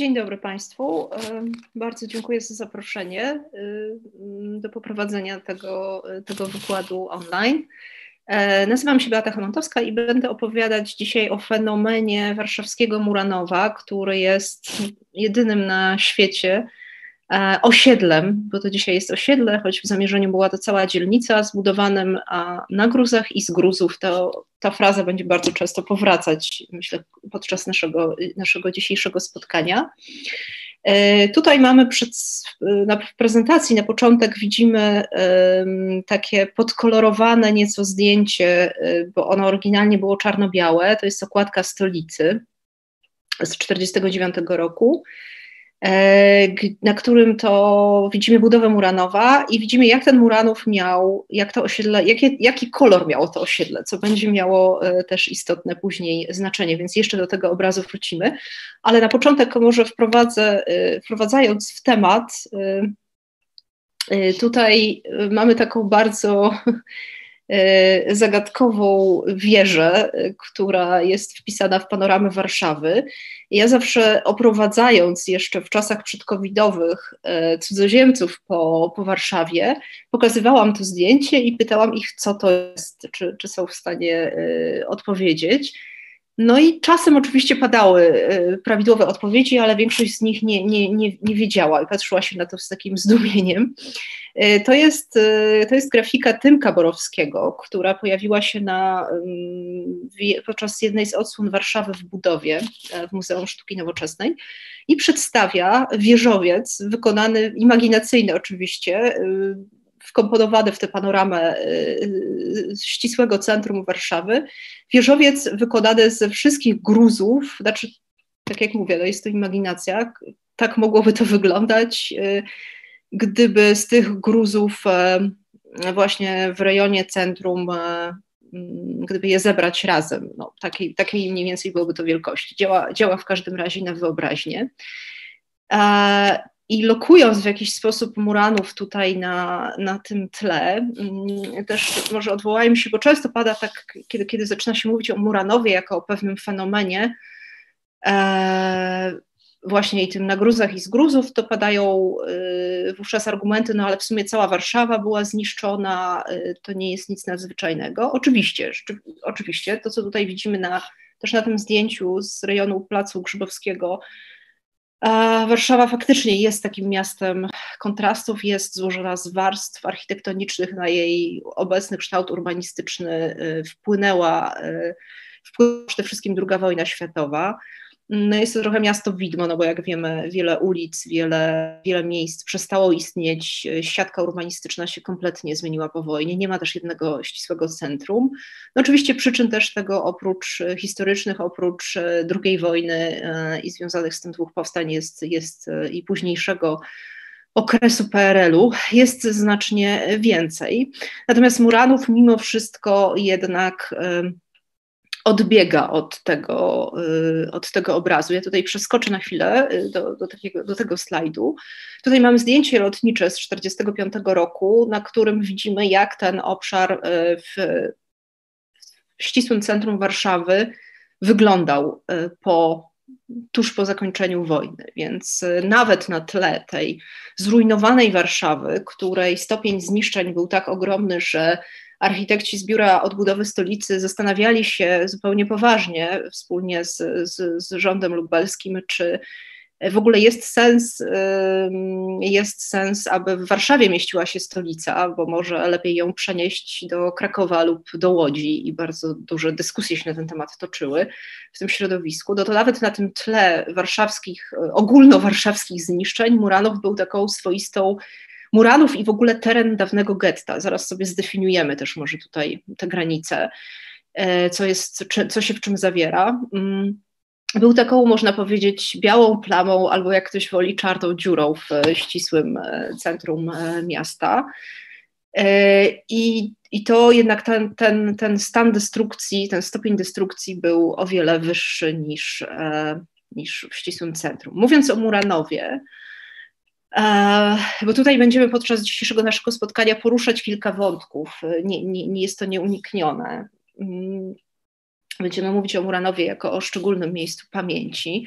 Dzień dobry Państwu. Bardzo dziękuję za zaproszenie do poprowadzenia tego, tego wykładu online. E, nazywam się Beata Chomantowska i będę opowiadać dzisiaj o fenomenie warszawskiego Muranowa, który jest jedynym na świecie osiedlem, bo to dzisiaj jest osiedle, choć w zamierzeniu była to cała dzielnica zbudowanym na gruzach i z gruzów. To, ta fraza będzie bardzo często powracać, myślę, podczas naszego, naszego dzisiejszego spotkania. E, tutaj mamy przed, na prezentacji na początek widzimy takie podkolorowane nieco zdjęcie, e, bo ono oryginalnie było czarno-białe. To jest okładka stolicy z 1949 roku. E, na którym to widzimy budowę Muranowa i widzimy, jak ten Muranów miał, jak to osiedle, jakie, jaki kolor miało to osiedle, co będzie miało e, też istotne później znaczenie, więc jeszcze do tego obrazu wrócimy. Ale na początek może wprowadzę, e, wprowadzając w temat, tutaj mamy taką bardzo zagadkową wieżę, e, która jest wpisana w panoramę Warszawy. Ja zawsze oprowadzając jeszcze w czasach przedcovidowych e, cudzoziemców po, po Warszawie, pokazywałam to zdjęcie i pytałam ich, co to jest, czy, czy są w stanie odpowiedzieć. No i czasem oczywiście padały prawidłowe odpowiedzi, ale większość z nich nie, nie, nie, nie wiedziała i patrzyła się na to z takim zdumieniem. E, to jest, e, to jest grafika Tymka Borowskiego, która pojawiła się na, podczas jednej z odsłon Warszawy w budowie e, w Muzeum Sztuki Nowoczesnej i przedstawia wieżowiec wykonany, imaginacyjny oczywiście, wkomponowany w tę panoramę ścisłego centrum Warszawy. Wieżowiec wykonany ze wszystkich gruzów, znaczy, tak jak mówię, no jest to imaginacja, tak mogłoby to wyglądać gdyby z tych gruzów e, właśnie w rejonie centrum, e, mm, gdyby je zebrać razem, no, takiej, takiej mniej więcej byłoby to wielkości. Działa, działa w każdym razie na wyobraźnię. E, I lokując w jakiś sposób Muranów tutaj na, na tym tle, mm, też może odwołajmy się, bo często pada tak, kiedy, kiedy zaczyna się mówić o Muranowie jako o pewnym fenomenie, właśnie i tym na gruzach i z gruzów, to padają y, wówczas argumenty, no ale w sumie cała Warszawa była zniszczona, y, to nie jest nic nadzwyczajnego. Oczywiście, oczywiście, to co tutaj widzimy na, też na tym zdjęciu z rejonu Placu Grzybowskiego, Warszawa faktycznie jest takim miastem kontrastów, jest złożona z warstw architektonicznych, na jej obecny kształt urbanistyczny y, wpłynęła, wpłynęła przede wszystkim II wojna światowa. No jest to trochę miasto widmo, no bo jak wiemy, wiele ulic, wiele, wiele miejsc przestało istnieć, siatka urbanistyczna się kompletnie zmieniła po wojnie, nie ma też jednego ścisłego centrum. No oczywiście przyczyn też tego oprócz historycznych, oprócz e, II wojny e, i związanych z tym dwóch powstań jest, jest e, i późniejszego okresu PRL-u jest znacznie więcej. Natomiast Muranów mimo wszystko jednak odbiega od tego, y, od tego obrazu. Ja tutaj przeskoczę na chwilę y, do, do, takiego, do tego slajdu. Tutaj mamy zdjęcie lotnicze z 1945 roku, na którym widzimy, jak ten obszar y, w, w ścisłym centrum Warszawy wyglądał po, tuż po zakończeniu wojny. Więc nawet na tle tej zrujnowanej Warszawy, której stopień zniszczeń był tak ogromny, że architekci z Biura Odbudowy Stolicy zastanawiali się zupełnie poważnie wspólnie z, z, z rządem lubelskim, czy w ogóle jest sens, jest sens, aby w Warszawie mieściła się stolica, bo może lepiej ją przenieść do Krakowa lub do Łodzi i bardzo duże dyskusje się na ten temat toczyły w tym środowisku. No to nawet na tym tle warszawskich, ogólnowarszawskich zniszczeń Muranow był taką swoistą Muranów i w ogóle teren dawnego getta. Zaraz sobie zdefiniujemy też może tutaj te granice, e, co, jest, co się w czym zawiera. Mm, był taką, można powiedzieć, białą plamą, albo jak ktoś woli, czarną dziurą w ścisłym e, centrum e, miasta. I, I to jednak ten, ten, ten stan destrukcji, ten stopień destrukcji był o wiele wyższy niż, niż w ścisłym centrum. Mówiąc o Muranowie, bo tutaj będziemy podczas dzisiejszego naszego spotkania poruszać kilka wątków, nie, nie, nie jest to nieuniknione. Mm, będziemy mówić o Muranowie jako o szczególnym miejscu pamięci.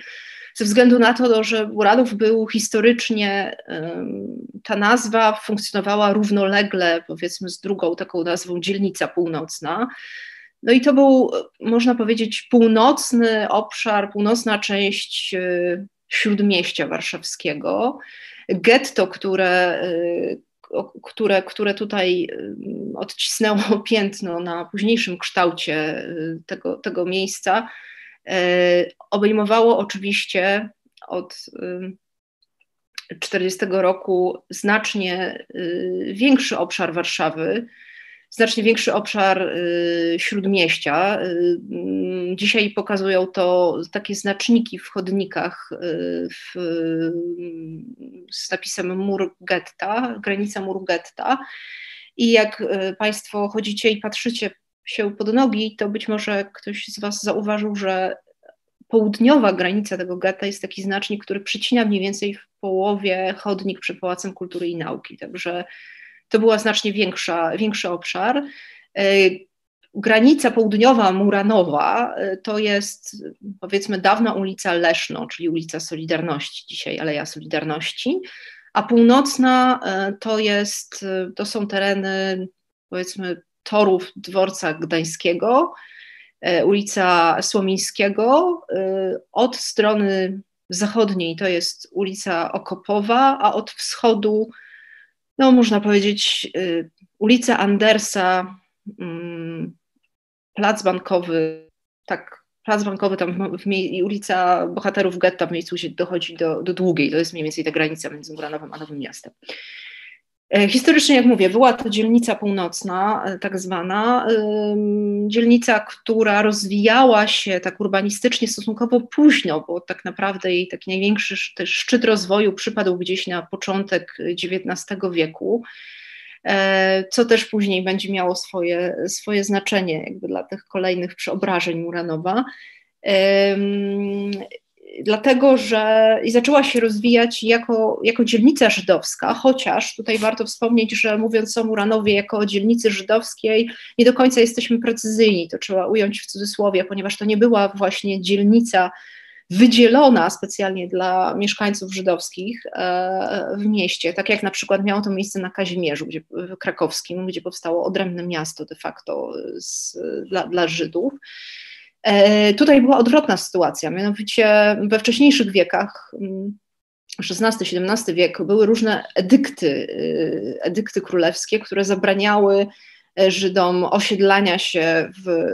ze względu na to, że Muranów był historycznie, ta nazwa funkcjonowała równolegle, powiedzmy, z drugą taką nazwą Dzielnica Północna. No i to był, można powiedzieć, północny obszar, północna część y, śródmieścia warszawskiego. Getto, które, y, które, które tutaj y, odcisnęło piętno na późniejszym kształcie tego, tego miejsca, obejmowało oczywiście od 40 roku znacznie większy obszar Warszawy, znacznie większy obszar y, śródmieścia. Y, mm, dzisiaj pokazują to takie znaczniki w chodnikach y, w, z napisem mur getta, granica muru getta. I jak Państwo chodzicie i patrzycie się pod nogi, to być może ktoś z Was zauważył, że południowa granica tego getta jest taki znacznik, który przycina mniej więcej w połowie chodnik przed Pałacem Kultury i Nauki. Także to była znacznie większa, większy obszar. E, granica południowa Muranowa e, to jest powiedzmy dawna ulica Leszno, czyli ulica Solidarności, dzisiaj Aleja Solidarności, a północna e, to, jest, to są tereny powiedzmy torów dworca gdańskiego, ulica Słomińskiego. Od strony zachodniej to jest ulica Okopowa, a od wschodu no można powiedzieć, y, ulica Andersa, mm, plac bankowy, tak, plac bankowy tam w, i ulica Bohaterów Getta w miejscu, gdzie dochodzi do, do Długiej, to jest mniej więcej ta granica między Muranowem a Nowym Miastem. E, historycznie, jak mówię, była to dzielnica północna, e, tak zwana, dzielnica, która rozwijała się tak urbanistycznie stosunkowo późno, bo tak naprawdę jej taki największy szczyt rozwoju przypadł gdzieś na początek XIX wieku, e, co też później będzie miało swoje, swoje znaczenie jakby dla tych kolejnych przeobrażeń Muranowa dlatego że i zaczęła się rozwijać jako, jako dzielnica żydowska, chociaż tutaj warto wspomnieć, że mówiąc o Muranowie jako o dzielnicy żydowskiej, nie do końca jesteśmy precyzyjni, to trzeba ująć w cudzysłowie, ponieważ to nie była właśnie dzielnica wydzielona specjalnie dla mieszkańców żydowskich e, w mieście, tak jak na przykład miało to miejsce na Kazimierzu gdzie, krakowskim, gdzie powstało odrębne miasto de facto z, dla, dla Żydów. E, tutaj była odwrotna sytuacja, mianowicie we wcześniejszych wiekach, XVI-XVII mm, wiek, były różne edykty, y, edykty królewskie, które zabraniały e, Żydom osiedlania się w,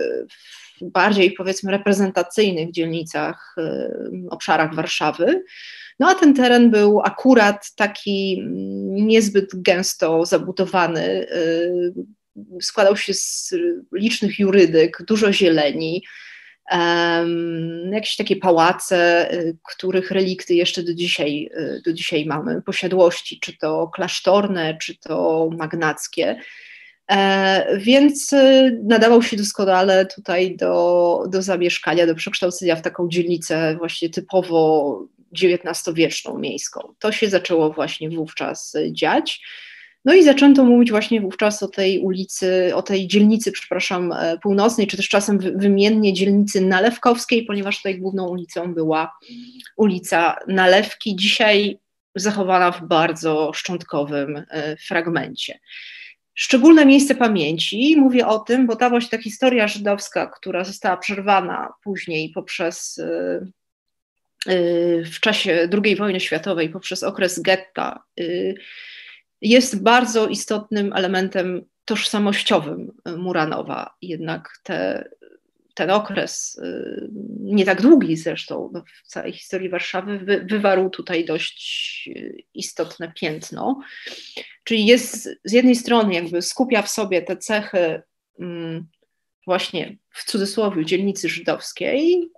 w bardziej powiedzmy reprezentacyjnych dzielnicach, obszarach Warszawy. No a ten teren był akurat taki mm, niezbyt gęsto zabudowany, składał się z licznych jurydyk, dużo zieleni, jakieś takie pałace, y, których relikty jeszcze do dzisiaj, y, do dzisiaj mamy, posiadłości, czy to klasztorne, czy to magnackie. E, więc y, nadawał się doskonale tutaj do, do zamieszkania, do przekształcenia w taką dzielnicę właśnie typowo XIX-wieczną miejską. To się zaczęło właśnie wówczas dziać. No i zaczęto mówić właśnie wówczas o tej ulicy, o tej dzielnicy, przepraszam, e, północnej, czy też czasem wymiennie dzielnicy Nalewkowskiej, ponieważ tutaj główną ulicą była ulica Nalewki, dzisiaj zachowana w bardzo szczątkowym e, fragmencie. Szczególne miejsce pamięci, mówię o tym, bo ta właśnie ta historia żydowska, która została przerwana później poprzez e, w czasie II wojny światowej, poprzez okres getta, jest bardzo istotnym elementem tożsamościowym Muranowa. Jednak te, ten okres, y, nie tak długi zresztą no, w całej historii Warszawy, wy, wywarł tutaj dość y, istotne piętno. Czyli jest z jednej strony jakby skupia w sobie te cechy mm, właśnie w cudzysłowie dzielnicy żydowskiej,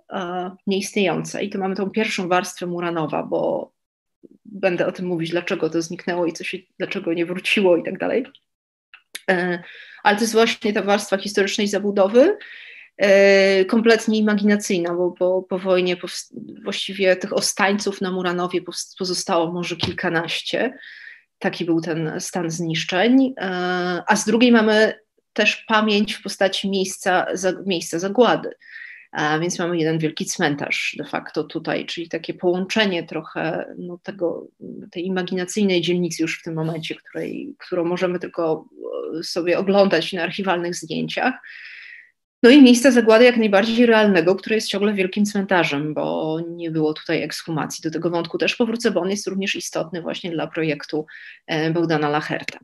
nieistniejącej. To mamy tą pierwszą warstwę Muranowa, bo będę o tym mówić, dlaczego to zniknęło i co się, dlaczego nie wróciło i tak dalej. E, ale to jest właśnie ta warstwa historycznej zabudowy, e, kompletnie imaginacyjna, bo po, po wojnie właściwie tych ostańców na Muranowie pozostało może kilkanaście. Taki był ten stan zniszczeń. E, a z drugiej mamy też pamięć w postaci miejsca, miejsca zagłady. Więc mamy jeden wielki cmentarz de facto tutaj, czyli takie połączenie trochę no, tego, tej imaginacyjnej dzielnicy już w tym momencie, której, którą możemy tylko e, sobie oglądać na archiwalnych zdjęciach. No i miejsce zagłady jak najbardziej realnego, które jest ciągle wielkim cmentarzem, bo nie było tutaj ekshumacji. Do tego wątku też powrócę, bo on jest również istotny właśnie dla projektu e, Bogdana Lacherta.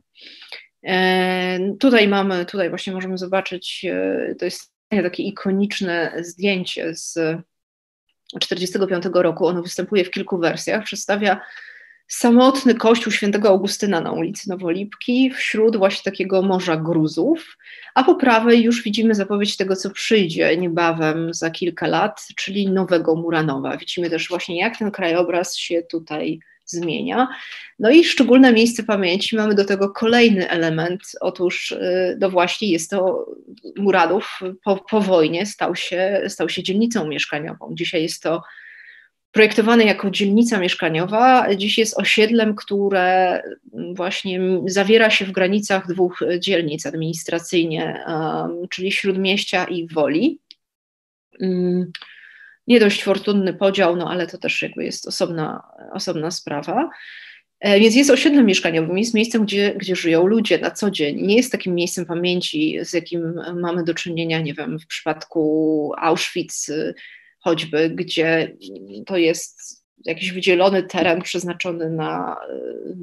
E, tutaj mamy, tutaj właśnie możemy zobaczyć, to jest takie ikoniczne zdjęcie z 1945 roku. Ono występuje w kilku wersjach. Przedstawia samotny kościół świętego Augustyna na ulicy Nowolipki wśród właśnie takiego morza gruzów, a po prawej już widzimy zapowiedź tego, co przyjdzie niebawem za kilka lat, czyli nowego Muranowa. Widzimy też właśnie, jak ten krajobraz się tutaj zmienia. No i szczególne miejsce pamięci mamy do tego kolejny element. Otóż no właśnie jest to Muradów po, po wojnie stał się, stał się dzielnicą mieszkaniową. Dzisiaj jest to projektowane jako dzielnica mieszkaniowa, dziś jest osiedlem, które właśnie zawiera się w granicach dwóch dzielnic administracyjnie, um, czyli Śródmieścia i Woli. Nie dość fortunny podział, no ale to też jakby jest osobna, osobna sprawa. E, więc jest osiedlem mieszkaniowym, jest miejscem, gdzie, gdzie żyją ludzie na co dzień. Nie jest takim miejscem pamięci, z jakim mamy do czynienia, nie wiem, w przypadku Auschwitz y, choćby, gdzie to jest jakiś wydzielony teren przeznaczony na, y,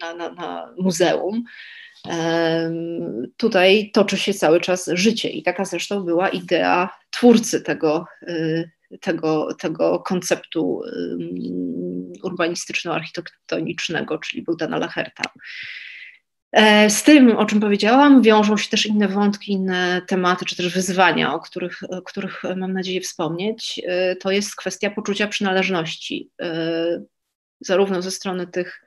na, na, na muzeum. Tutaj toczy się cały czas życie i taka zresztą była idea twórcy tego, y, tego, tego konceptu urbanistyczno-architektonicznego, czyli Bogdana Lacherta. E, z tym, o czym powiedziałam, wiążą się też inne wątki, inne tematy, czy też wyzwania, o których, o których mam nadzieję wspomnieć. E, to jest kwestia poczucia przynależności, e, zarówno ze strony tych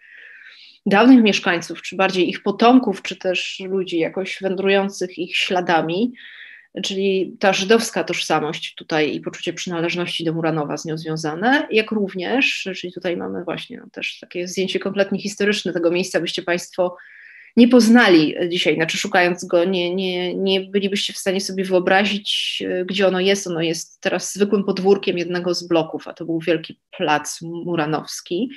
dawnych mieszkańców, czy bardziej ich potomków, czy też ludzi jakoś wędrujących ich śladami, czyli ta żydowska tożsamość tutaj i poczucie przynależności do Muranowa z nią związane, jak również, czyli tutaj mamy właśnie też takie zdjęcie kompletnie historyczne tego miejsca, byście Państwo nie poznali dzisiaj, znaczy szukając go, nie, nie, nie bylibyście w stanie sobie wyobrazić, gdzie ono jest. Ono jest teraz zwykłym podwórkiem jednego z bloków, a to był wielki plac muranowski.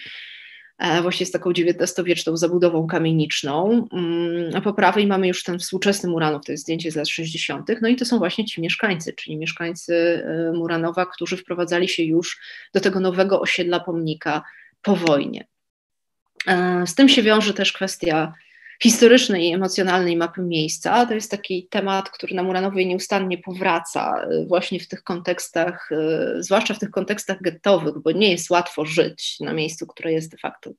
E, właśnie z taką XIX-wieczną zabudową kamieniczną. Mm, a po prawej mamy już ten współczesny Muranów, to jest zdjęcie z lat 60. No i to są właśnie ci mieszkańcy, czyli mieszkańcy e, Muranowa, którzy wprowadzali się już do tego nowego osiedla pomnika po wojnie. E, z tym się wiąże też kwestia historycznej i emocjonalnej mapy miejsca. To jest taki temat, który na Muranowej nieustannie powraca y, właśnie w tych kontekstach, y, zwłaszcza w tych kontekstach gettowych, bo nie jest łatwo żyć na miejscu, które jest de facto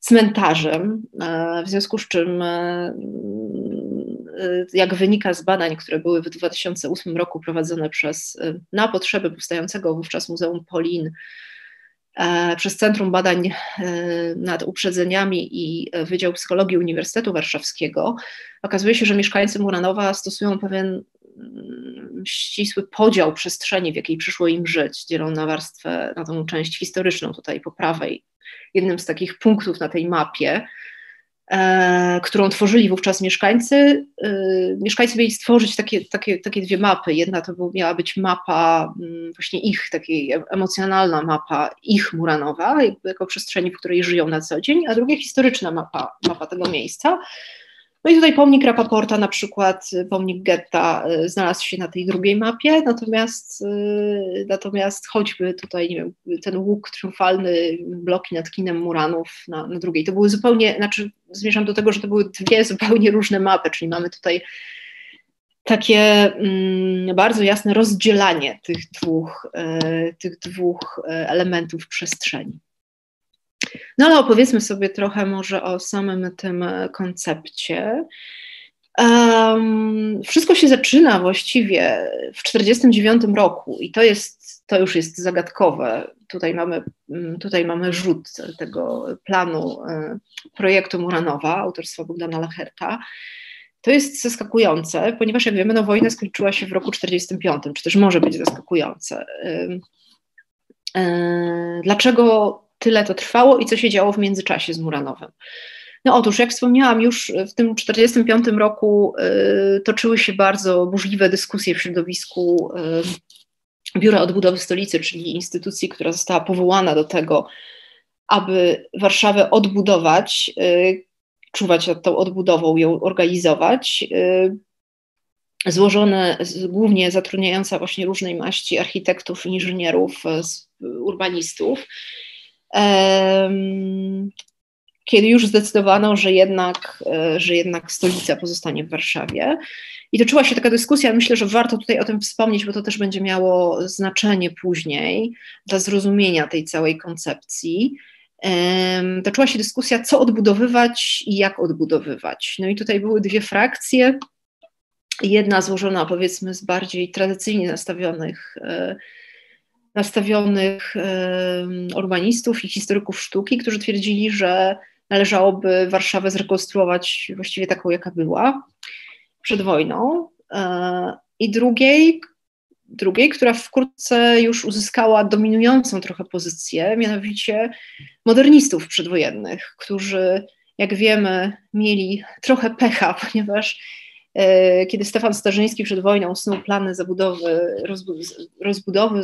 cmentarzem, e, w związku z czym y, jak wynika z badań, które były w 2008 roku prowadzone przez, na potrzeby powstającego wówczas Muzeum Polin przez Centrum Badań e, nad Uprzedzeniami i Wydział Psychologii Uniwersytetu Warszawskiego, okazuje się, że mieszkańcy Muranowa stosują pewien mm, ścisły podział przestrzeni, w jakiej przyszło im żyć. Dzielą na warstwę, na tą część historyczną tutaj po prawej. Jednym z takich punktów na tej mapie E, którą tworzyli wówczas mieszkańcy. E, mieszkańcy mieli stworzyć takie, takie, takie dwie mapy. Jedna to miała być mapa mm, właśnie ich, takiej emocjonalna mapa ich Muranowa, jako przestrzeni, w której żyją na co dzień, a druga historyczna mapa, mapa tego miejsca. No i tutaj pomnik Rapaporta, na przykład y, pomnik Getta y, znalazł się na tej drugiej mapie, natomiast, y, natomiast choćby tutaj, nie wiem, ten łuk triumfalny, bloki nad kinem Muranów na, na drugiej, to były zupełnie, znaczy zmierzam do tego, że to były dwie zupełnie różne mapy, czyli mamy tutaj takie mm, bardzo jasne rozdzielanie tych dwóch, tych dwóch elementów przestrzeni. No ale opowiedzmy sobie trochę może o samym tym koncepcie. Um, wszystko się zaczyna właściwie w 1949 roku i to jest, to już jest zagadkowe. Tutaj mamy, mm, tutaj mamy rzut tego planu e, projektu Muranowa autorstwa Bogdana Lacherta. To jest zaskakujące, ponieważ jak wiemy, no, wojna skończyła się w roku 1945, czy też może być zaskakujące. E, dlaczego tyle to trwało i co się działo w międzyczasie z Muranowem. No otóż, jak wspomniałam, już w tym 1945 roku y, toczyły się bardzo burzliwe dyskusje w środowisku y, Biura Odbudowy Stolicy, czyli instytucji, która została powołana do tego, aby Warszawę odbudować, y, czuwać nad tą odbudową, ją organizować. Y, złożone, głównie zatrudniająca właśnie różnej maści architektów, inżynierów, urbanistów. Kiedy już zdecydowano, że jednak, e, że jednak stolica pozostanie w Warszawie. I toczyła się taka dyskusja, myślę, że warto tutaj o tym wspomnieć, bo to też będzie miało znaczenie później dla zrozumienia tej całej koncepcji. Toczyła się dyskusja, co odbudowywać i jak odbudowywać. No i tutaj były dwie frakcje. Jedna złożona powiedzmy z bardziej tradycyjnie nastawionych e, nastawionych urbanistów i historyków sztuki, którzy twierdzili, że należałoby Warszawę zrekonstruować właściwie taką, jaka była przed wojną. E, I drugiej, drugiej, która wkrótce już uzyskała dominującą trochę pozycję, mianowicie modernistów przedwojennych, którzy, jak wiemy, mieli trochę pecha, ponieważ kiedy Stefan Starzyński przed wojną snuł plany zabudowy, rozbudowy,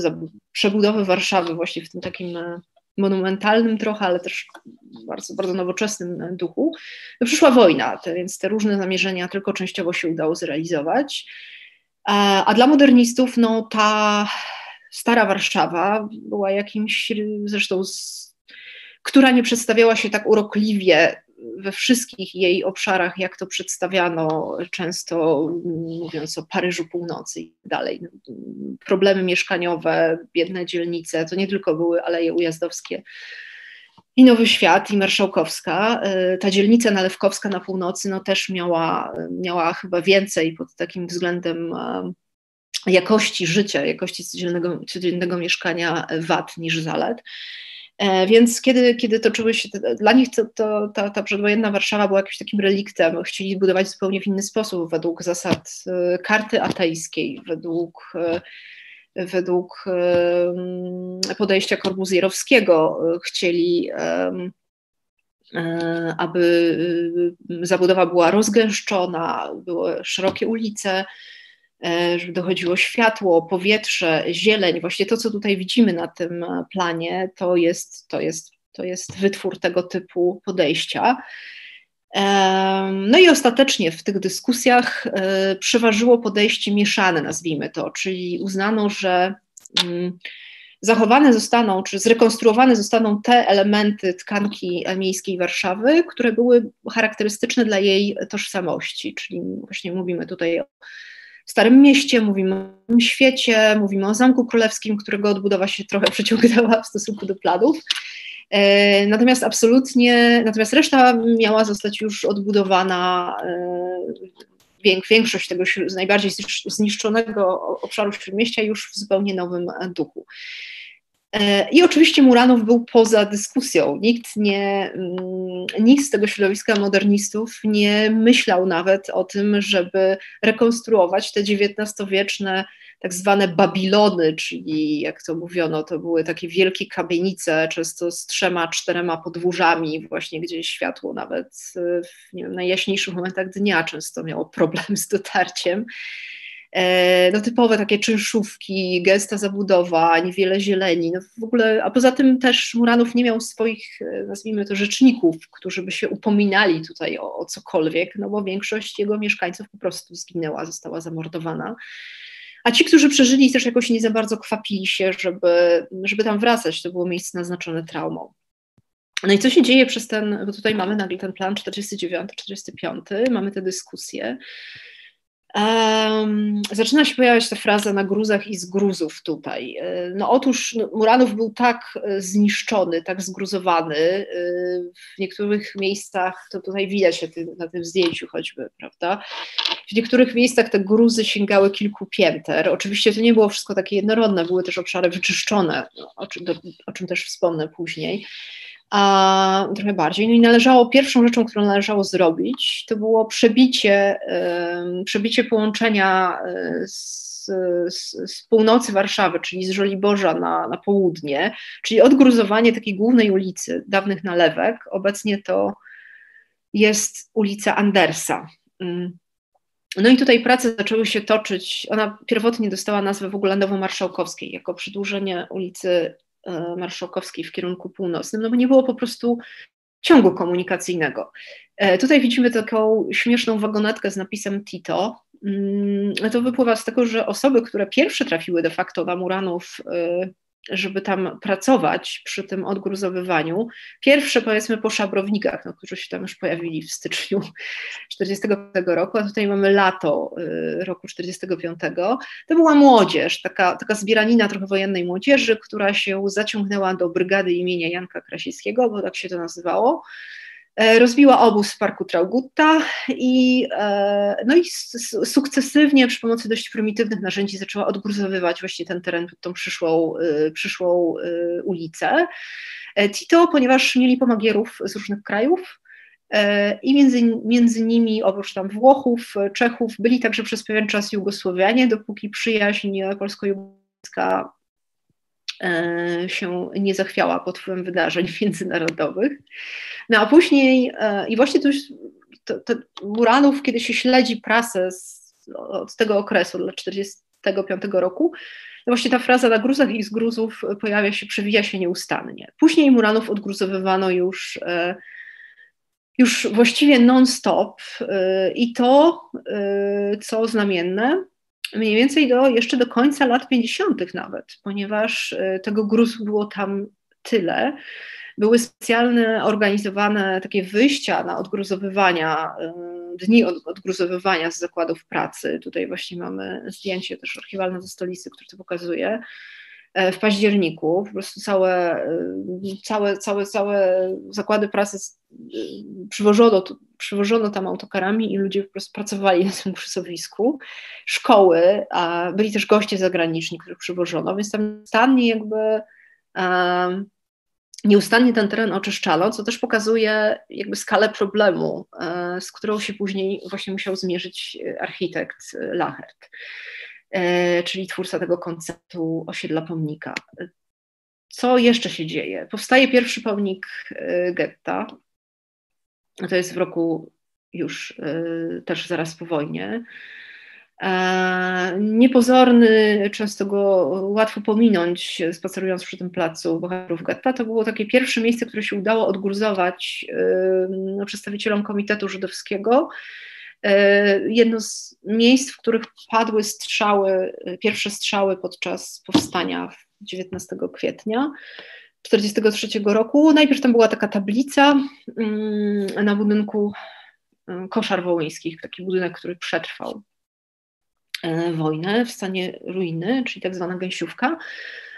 przebudowy Warszawy właśnie w tym takim e, monumentalnym trochę, ale też bardzo, bardzo nowoczesnym e, duchu, no przyszła wojna, więc te różne zamierzenia tylko częściowo się udało zrealizować. A, a dla modernistów no, ta stara Warszawa była jakimś, zresztą z, która nie przedstawiała się tak urokliwie we wszystkich jej obszarach, jak to przedstawiano, często mówiąc o Paryżu Północy i dalej. Problemy mieszkaniowe, biedne dzielnice, to nie tylko były Aleje Ujazdowskie i Nowy Świat, i Marszałkowska. Ta dzielnica Nalewkowska na północy no, też miała, miała chyba więcej pod takim względem e, jakości życia, jakości codziennego, codziennego mieszkania wad niż zalet. E, więc kiedy, kiedy toczyły się, dla nich to, to, ta, ta przedwojenna Warszawa była jakimś takim reliktem, chcieli budować zupełnie w inny sposób, według zasad e, karty atejskiej, według, e, według podejścia Korbuzjerowskiego. Chcieli, aby zabudowa była rozgęszczona, były szerokie ulice, żeby dochodziło światło, powietrze, zieleń. Właśnie to, co tutaj widzimy na tym e, planie, to jest, to jest, to jest wytwór tego typu podejścia. No i ostatecznie w tych dyskusjach e, przeważyło podejście mieszane, nazwijmy to, czyli uznano, że mm, zachowane zostaną, czy zrekonstruowane zostaną te elementy tkanki miejskiej Warszawy, które były charakterystyczne dla jej tożsamości, czyli właśnie mówimy tutaj o Starym Mieście, mówimy o Świecie, mówimy o Zamku Królewskim, którego odbudowa się trochę przeciągnęła w stosunku do planów. E, natomiast absolutnie, natomiast reszta miała zostać już odbudowana, e, większość tego najbardziej zniszczonego obszaru Śródmieścia już w zupełnie nowym duchu. I oczywiście Muranów był poza dyskusją. Nikt, nie, mm, nikt z tego środowiska modernistów nie myślał nawet o tym, żeby rekonstruować te XIX-wieczne tak zwane Babilony, czyli jak to mówiono, to były takie wielkie kamienice, często z trzema, czterema podwórzami, właśnie gdzie światło nawet w nie wiem, najjaśniejszych momentach dnia często miało problem z dotarciem. E, no typowe takie czynszówki, gęsta zabudowa, niewiele zieleni, no w ogóle, a poza tym też Muranów nie miał swoich, e, nazwijmy to, rzeczników, którzy by się upominali tutaj o, o cokolwiek, no bo większość jego mieszkańców po prostu zginęła, została zamordowana. A ci, którzy przeżyli, też jakoś nie za bardzo kwapili się, żeby, żeby tam wracać. To było miejsce naznaczone traumą. No i co się dzieje przez ten, bo tutaj mamy nagle ten plan 49-45, mamy te dyskusje. Um, zaczyna się pojawiać ta fraza na gruzach i z gruzów tutaj. E, no otóż no, Muranów był tak e, zniszczony, tak zgruzowany, e, w niektórych miejscach, to tutaj widać na tym zdjęciu choćby, prawda, w niektórych miejscach te gruzy sięgały kilku pięter. Oczywiście to nie było wszystko takie jednorodne, były też obszary wyczyszczone, o czym, o czym też wspomnę później a trochę bardziej. No i należało, pierwszą rzeczą, którą należało zrobić, to było przebicie, przebicie połączenia e, z, z, z, północy Warszawy, czyli z Żoliborza na, na południe, czyli odgruzowanie takiej głównej ulicy, dawnych nalewek. Obecnie to jest ulica Andersa. Mm. no i tutaj prace zaczęły się toczyć. Ona pierwotnie dostała nazwę w ogóle Nowomarszałkowskiej, jako przedłużenie ulicy Marszałkowskiej w kierunku północnym, no bo nie było po prostu ciągu komunikacyjnego. E, tutaj widzimy taką śmieszną wagonetkę z napisem Tito. Mm, to wypływa z tego, że osoby, które pierwsze trafiły de facto na Muranów e, żeby tam pracować przy tym odgruzowywaniu. Pierwsze powiedzmy po szabrownikach, no, którzy się tam już pojawili w styczniu 1945 roku, a tutaj mamy lato y, roku 1945. To była młodzież, taka, taka zbieranina trochę wojennej młodzieży, która się zaciągnęła do brygady imienia Janka Krasińskiego, bo tak się to nazywało. E, rozbiła obóz w parku Traugutta i, e, no i sukcesywnie przy pomocy dość prymitywnych narzędzi zaczęła odgruzowywać właśnie ten teren tą przyszłą, e, przyszłą ulicę. Tito, ponieważ mieli pomagierów z różnych krajów, i między, między nimi, oprócz tam Włochów, Czechów, byli także przez pewien czas Jugosłowianie, dopóki przyjaźń polsko-jugosławska E, się nie zachwiała pod wpływem wydarzeń międzynarodowych. No a później, e, i właśnie to już to, to Muranów, kiedy się śledzi prasę z, od tego okresu, dla 1945 roku, no właśnie ta fraza na gruzach i z gruzów pojawia się, przewija się nieustannie. Później Muranów odgruzowywano już, e, już właściwie non-stop i to, co znamienne, mniej więcej do, jeszcze do końca lat 50. nawet, ponieważ e, tego gruzu było tam tyle. Były specjalne organizowane takie wyjścia na odgruzowywania, e, dni odgruzowywania z zakładów pracy. Tutaj właśnie mamy zdjęcie też archiwalne ze stolicy, które to pokazuje. E, w październiku. Po prostu całe, e, całe, całe, całe zakłady pracy e, przywożono, przywożono tam autokarami i ludzie po prostu pracowali na tym kursowisku. Szkoły, a byli też goście zagraniczni, których przywożono, więc tam nieustannie jakby um, nieustannie ten teren oczyszczano, co też pokazuje jakby skalę problemu, z którą się później właśnie musiał zmierzyć architekt Lachert. E, czyli twórca tego konceptu osiedla pomnika. Co jeszcze się dzieje? Powstaje pierwszy pomnik e, getta. To jest w roku już e, też zaraz po wojnie. Niepozorny, często go łatwo pominąć, spacerując przy tym placu bohaterów getta. To było takie pierwsze miejsce, które się udało odgruzować przedstawicielom Komitetu Żydowskiego jedno z miejsc, w których padły strzały, pierwsze strzały podczas powstania 19 kwietnia 1943 roku. Najpierw tam była taka tablica mm, na budynku e, koszar wołyńskich, taki budynek, który przetrwał e, wojnę w stanie ruiny, czyli tak zwana gęsiówka,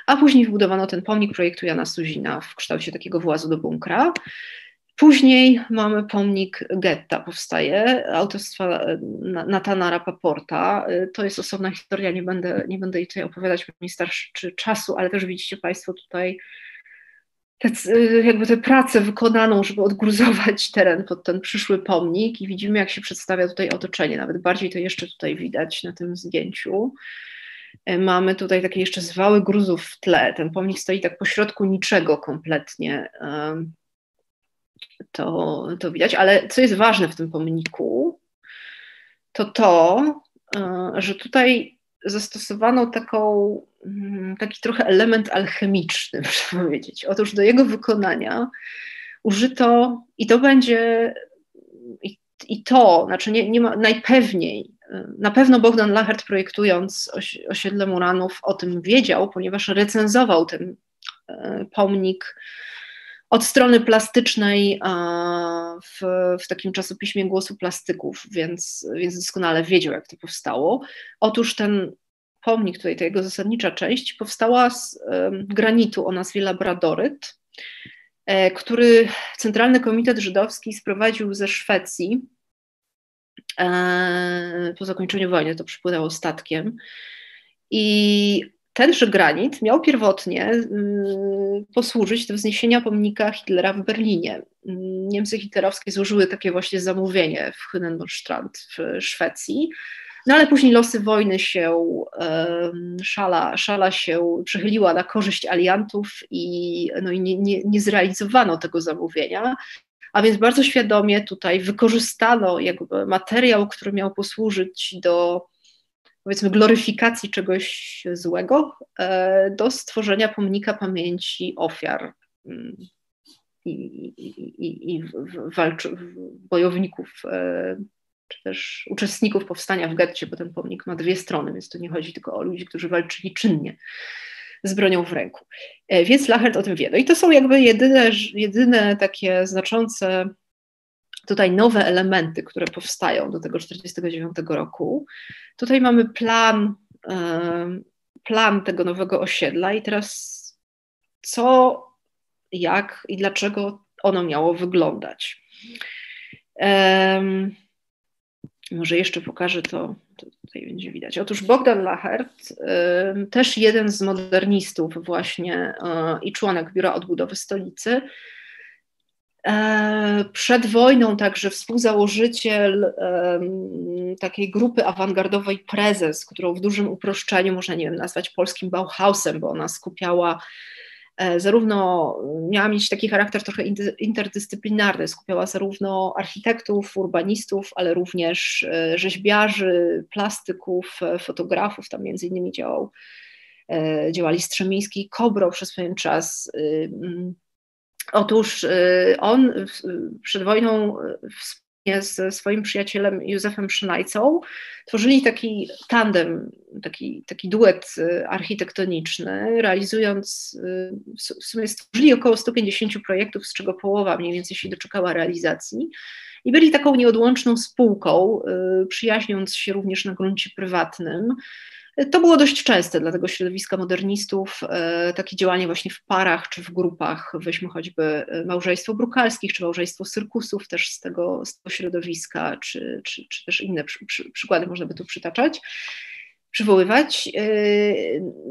a później wybudowano ten pomnik projektu Jana Suzina w kształcie takiego włazu do bunkra. Później mamy pomnik getta, powstaje, autorstwa e, Natana Rapaporta. E, to jest osobna historia, nie będę, nie będę jej tutaj opowiadać, bo nie starczy czasu, ale też widzicie Państwo tutaj te, e, jakby tę pracę wykonaną, żeby odgruzować teren pod ten przyszły pomnik i widzimy, jak się przedstawia tutaj otoczenie. Nawet bardziej to jeszcze tutaj widać na tym zdjęciu. Mamy tutaj takie jeszcze zwały gruzów w tle. Ten pomnik stoi tak pośrodku niczego kompletnie to, to widać, ale co jest ważne w tym pomniku, to to, e, że tutaj zastosowano taką, mm, taki trochę element alchemiczny, muszę powiedzieć. Otóż do jego wykonania użyto, i to będzie, i, i to, znaczy nie, nie ma, najpewniej, e, na pewno Bogdan Lachert projektując osiedle Muranów o tym wiedział, ponieważ recenzował ten e, pomnik od strony plastycznej w, w takim czasopiśmie Głosu Plastyków, więc, więc doskonale wiedział, jak to powstało. Otóż ten pomnik, tutaj ta jego zasadnicza część, powstała z granitu o nazwie Labradoryt, e, który Centralny Komitet Żydowski sprowadził ze Szwecji e, po zakończeniu wojny, to przypłynęło statkiem. I tenże granit miał pierwotnie y, posłużyć do wzniesienia pomnika Hitlera w Berlinie. Niemcy hitlerowskie złożyły takie właśnie zamówienie w Hünenstrand w Szwecji. No ale później losy wojny się, szala, szala się przychyliła na korzyść aliantów i, no i nie, nie, nie zrealizowano tego zamówienia. A więc bardzo świadomie tutaj wykorzystano jakby materiał, który miał posłużyć do powiedzmy gloryfikacji czegoś złego, e, do stworzenia pomnika pamięci ofiar mm, i, i, i, bojowników e, czy też uczestników powstania w getcie, bo ten pomnik ma dwie strony, więc to nie chodzi tylko o ludzi, którzy walczyli czynnie z bronią w ręku. E, więc Lachert o tym wie. No i to są jakby jedyne, jedyne takie znaczące tutaj nowe elementy, które powstają do tego 1949 roku. Tutaj mamy plan, plan tego nowego osiedla i teraz co, jak i dlaczego ono miało wyglądać. Może jeszcze pokażę to, to tutaj będzie widać. Otóż Bogdan Lachert, też jeden z modernistów właśnie i członek Biura Odbudowy Stolicy, e, przed wojną także współzałożyciel takiej grupy awangardowej Prezes, którą w dużym uproszczeniu można, nie wiem, nazwać polskim Bauhausem, bo ona skupiała E, zarówno miała mieć taki charakter trochę interdyscyplinarny, skupiała zarówno architektów, urbanistów, ale również e, rzeźbiarzy, plastyków, e, fotografów, tam między innymi działał, działali Strzemiński i Kobro przez pewien czas. Otóż on przed wojną ze swoim przyjacielem Józefem Szynajcą tworzyli taki tandem, taki, taki duet y, architektoniczny, realizując, y, w sumie stworzyli około 150 projektów, z czego połowa mniej więcej się doczekała realizacji. I byli taką nieodłączną spółką, y, przyjaźniąc się również na gruncie prywatnym. To było dość częste dla tego środowiska modernistów, e, takie działanie właśnie w parach czy w grupach, weźmy choćby e, małżeństwo brukalskich, czy małżeństwo cyrkusów też z tego, z tego środowiska, czy, czy, czy też inne przy, przy, przykłady można by tu przytaczać przywoływać. E,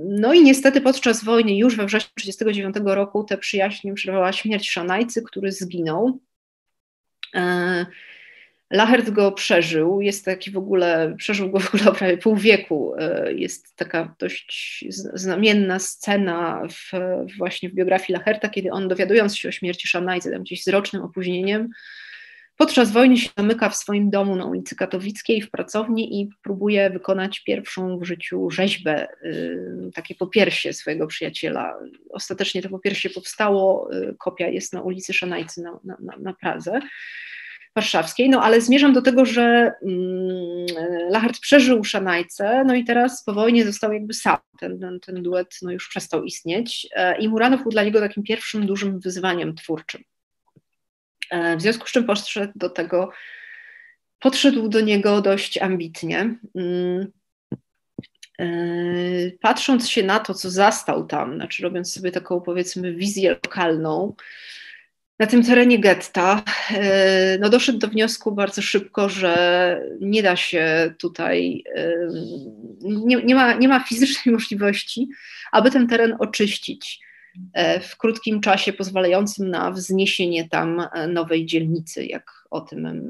no i niestety podczas wojny, już we wrześniu 1939 roku, te przyjaźnie przerwała śmierć Szanajcy, który zginął. Lachert go przeżył, jest taki w ogóle, przeżył go w ogóle prawie pół wieku. E, jest taka dość znamienna scena w, właśnie w biografii Lacherta, kiedy on dowiadując się o śmierci Szanajcy, tam gdzieś z rocznym opóźnieniem, podczas wojny się zamyka w swoim domu na ulicy Katowickiej w pracowni i próbuje wykonać pierwszą w życiu rzeźbę, y, takie popiersie swojego przyjaciela. Ostatecznie to popiersie powstało, y, kopia jest na ulicy Szanajcy na, na, na Pradze warszawskiej, no ale zmierzam do tego, że mm, Lachert przeżył Szanajce, no i teraz po wojnie został jakby sam, ten, ten, ten duet no już przestał istnieć e, i Muranow był dla niego takim pierwszym dużym wyzwaniem twórczym. E, w związku z czym podszedł do tego, podszedł do niego dość ambitnie. Mm, e, patrząc się na to, co zastał tam, znaczy robiąc sobie taką powiedzmy wizję lokalną, na tym terenie getta, e, no doszedł do wniosku bardzo szybko, że nie da się tutaj, e, nie, nie, ma, nie ma fizycznej możliwości, aby ten teren oczyścić e, w krótkim czasie, pozwalającym na wzniesienie tam nowej dzielnicy, jak o tym,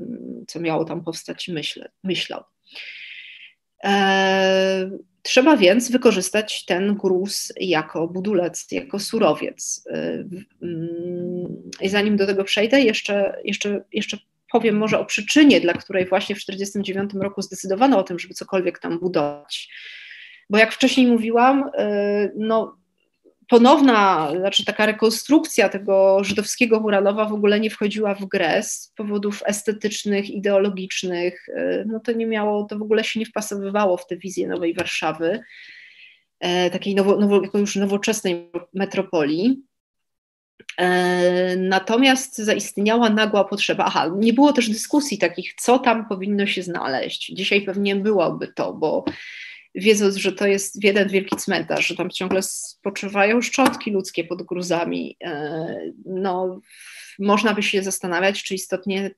co miało tam powstać, myślę, myślał. Trzeba więc wykorzystać ten gruz jako budulec, jako surowiec. Y, mm, I zanim do tego przejdę, jeszcze, jeszcze, jeszcze powiem może o przyczynie, dla której właśnie w 1949 roku zdecydowano o tym, żeby cokolwiek tam budować. Bo jak wcześniej mówiłam, y, no, ponowna, znaczy taka rekonstrukcja tego żydowskiego Muranowa w ogóle nie wchodziła w grę z powodów estetycznych, ideologicznych. E, no to nie miało, to w ogóle się nie wpasowywało w tę wizję nowej Warszawy, e, takiej nowo, nowo, już nowoczesnej metropolii. E, natomiast zaistniała nagła potrzeba. Aha, nie było też dyskusji takich, co tam powinno się znaleźć. Dzisiaj pewnie byłoby to, bo wiedząc, że to jest jeden wielki cmentarz, że tam ciągle spoczywają szczątki ludzkie pod gruzami, e, no, można by się zastanawiać, czy istotnie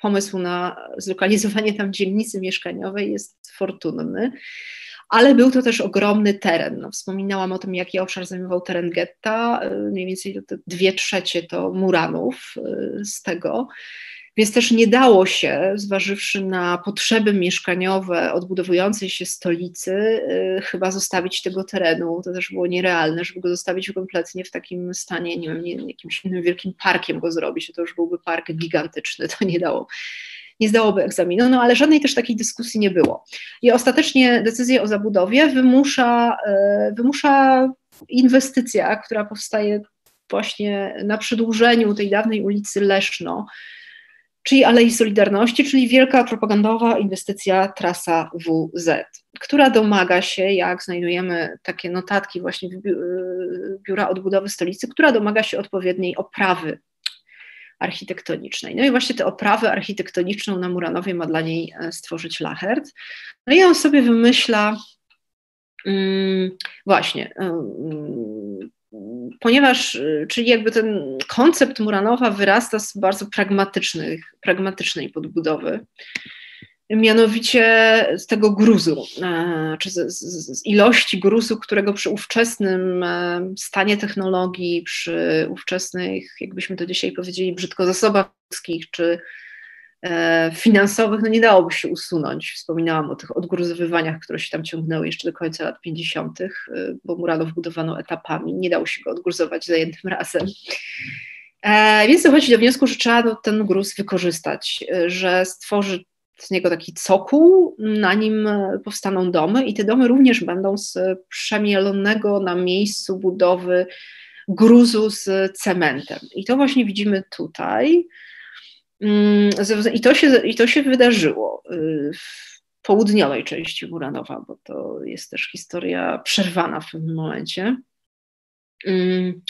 pomysł na zlokalizowanie tam dzielnicy mieszkaniowej jest fortunny. Ale był to też ogromny teren. No, wspominałam o tym, jaki obszar zajmował teren getta. E, mniej więcej dwie trzecie to Muranów e, z tego. Więc też nie dało się, zważywszy na potrzeby mieszkaniowe odbudowującej się stolicy, y, chyba zostawić tego terenu. To też było nierealne, żeby go zostawić kompletnie w takim stanie, nie wiem, nie, jakimś innym wielkim parkiem go zrobić. To już byłby park gigantyczny, to nie dało. Nie zdałoby egzaminu, no ale żadnej też takiej dyskusji nie było. I ostatecznie decyzję o zabudowie wymusza, y, wymusza inwestycja, która powstaje właśnie na przedłużeniu tej dawnej ulicy Leszno, czyli Alei Solidarności, czyli wielka propagandowa inwestycja trasa WZ, która domaga się, jak znajdujemy takie notatki właśnie Biura Odbudowy Stolicy, która domaga się odpowiedniej oprawy architektonicznej. No i właśnie tę oprawę architektoniczną na Muranowie ma dla niej e, stworzyć Lachert. No i on sobie wymyśla mm, właśnie ponieważ, y, czyli jakby ten koncept Muranowa wyrasta z bardzo pragmatycznych, pragmatycznej podbudowy, mianowicie z tego gruzu, e, czy z, z, ilości gruzu, którego przy ówczesnym e, stanie technologii, przy ówczesnych, jakbyśmy to dzisiaj powiedzieli, brzydko zasobach ludzkich, czy finansowych no nie dałoby się usunąć. Wspominałam o tych odgruzowywaniach, które się tam ciągnęły jeszcze do końca lat 50., e, bo Muranów budowano etapami, nie dało się go odgruzować za jednym razem. E, więc dochodzi do wniosku, że trzeba ten gruz wykorzystać, że stworzy z niego taki cokół, na nim powstaną domy i te domy również będą z przemielonego na miejscu budowy gruzu z cementem. I to właśnie widzimy tutaj. Mm, I to się, i to się wydarzyło y, w południowej części Muranowa, bo to jest też historia przerwana w pewnym momencie. Mm,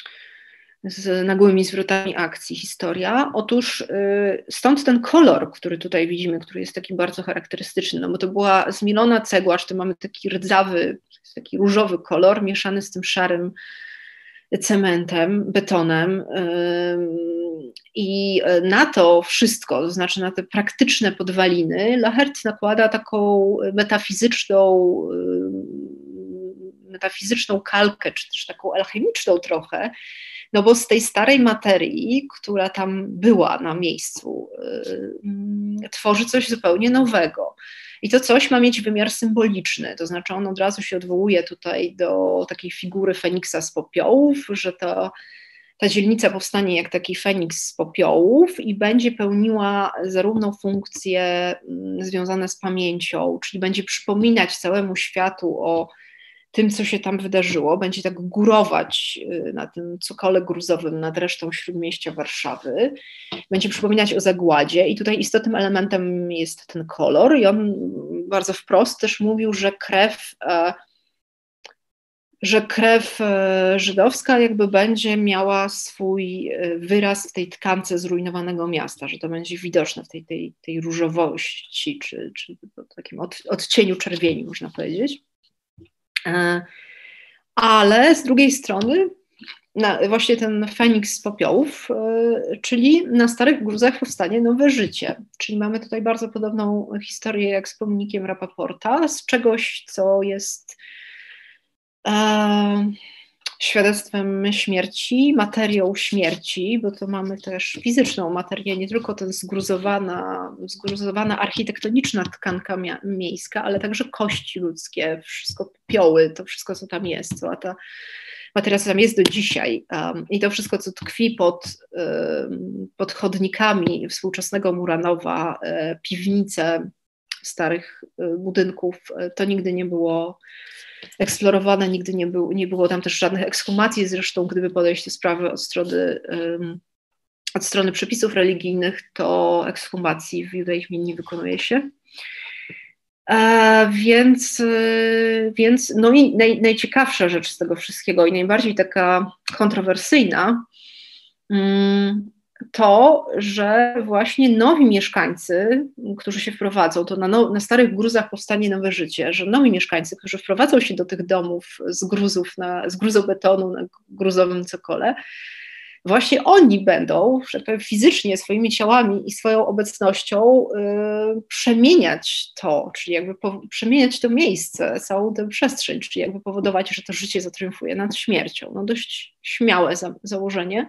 z nagłymi zwrotami akcji historia. Otóż y, stąd ten kolor, który tutaj widzimy, który jest taki bardzo charakterystyczny, no bo to była zmielona cegła, to mamy taki rdzawy, taki różowy kolor mieszany z tym szarym cementem, betonem. I na to wszystko, to znaczy na te praktyczne podwaliny, Lachert nakłada taką metafizyczną, metafizyczną kalkę, czy też taką alchemiczną trochę, no bo z tej starej materii, która tam była na miejscu, tworzy coś zupełnie nowego. I to coś ma mieć wymiar symboliczny, to znaczy on od razu się odwołuje tutaj do takiej figury Feniksa z popiołów, że to ta dzielnica powstanie jak taki feniks z popiołów i będzie pełniła zarówno funkcje mm, związane z pamięcią, czyli będzie przypominać całemu światu o tym, co się tam wydarzyło, będzie tak górować y, na tym cokole gruzowym nad resztą śródmieścia Warszawy, będzie przypominać o zagładzie i tutaj istotnym elementem jest ten kolor i on bardzo wprost też mówił, że krew e, że krew e, żydowska jakby będzie miała swój e, wyraz w tej tkance zrujnowanego miasta, że to będzie widoczne w tej, tej, tej różowości, czy, czy takim od, odcieniu czerwieni, można powiedzieć. E, ale z drugiej strony na, właśnie ten Feniks z popiołów, czyli na starych gruzach powstanie nowe życie. Czyli mamy tutaj bardzo podobną historię jak z pomnikiem Rapaporta, z czegoś, co jest e, świadectwem śmierci, materią śmierci, bo to mamy też fizyczną materię, nie tylko ten zgruzowana, zgruzowana architektoniczna tkanka miejska, ale także kości ludzkie, wszystko pioły, to wszystko, co tam jest, cała ta materia, co tam jest do dzisiaj. Um, i to wszystko, co tkwi pod, um, pod chodnikami współczesnego Muranowa, e, piwnice starych e, budynków, e, to nigdy nie było eksplorowane, nigdy nie, był, nie było tam też żadnych ekshumacji, zresztą gdyby podejść do sprawy od strony, um, od strony przepisów religijnych, to ekshumacji w judaizmie nie wykonuje się. Więc, e, więc no i naj, najciekawsza rzecz z tego wszystkiego i najbardziej taka kontrowersyjna, mm, to, że właśnie nowi mieszkańcy, którzy się wprowadzą, to na, no, na, starych gruzach powstanie nowe życie, że nowi mieszkańcy, którzy wprowadzą się do tych domów z gruzów, na, z gruzobetonu na gruzowym cokole, właśnie oni będą, że powiem, fizycznie swoimi ciałami i swoją obecnością y, przemieniać to, czyli jakby po, przemieniać to miejsce, całą tę przestrzeń, czyli jakby powodować, że to życie zatriumfuje nad śmiercią. No dość śmiałe za, założenie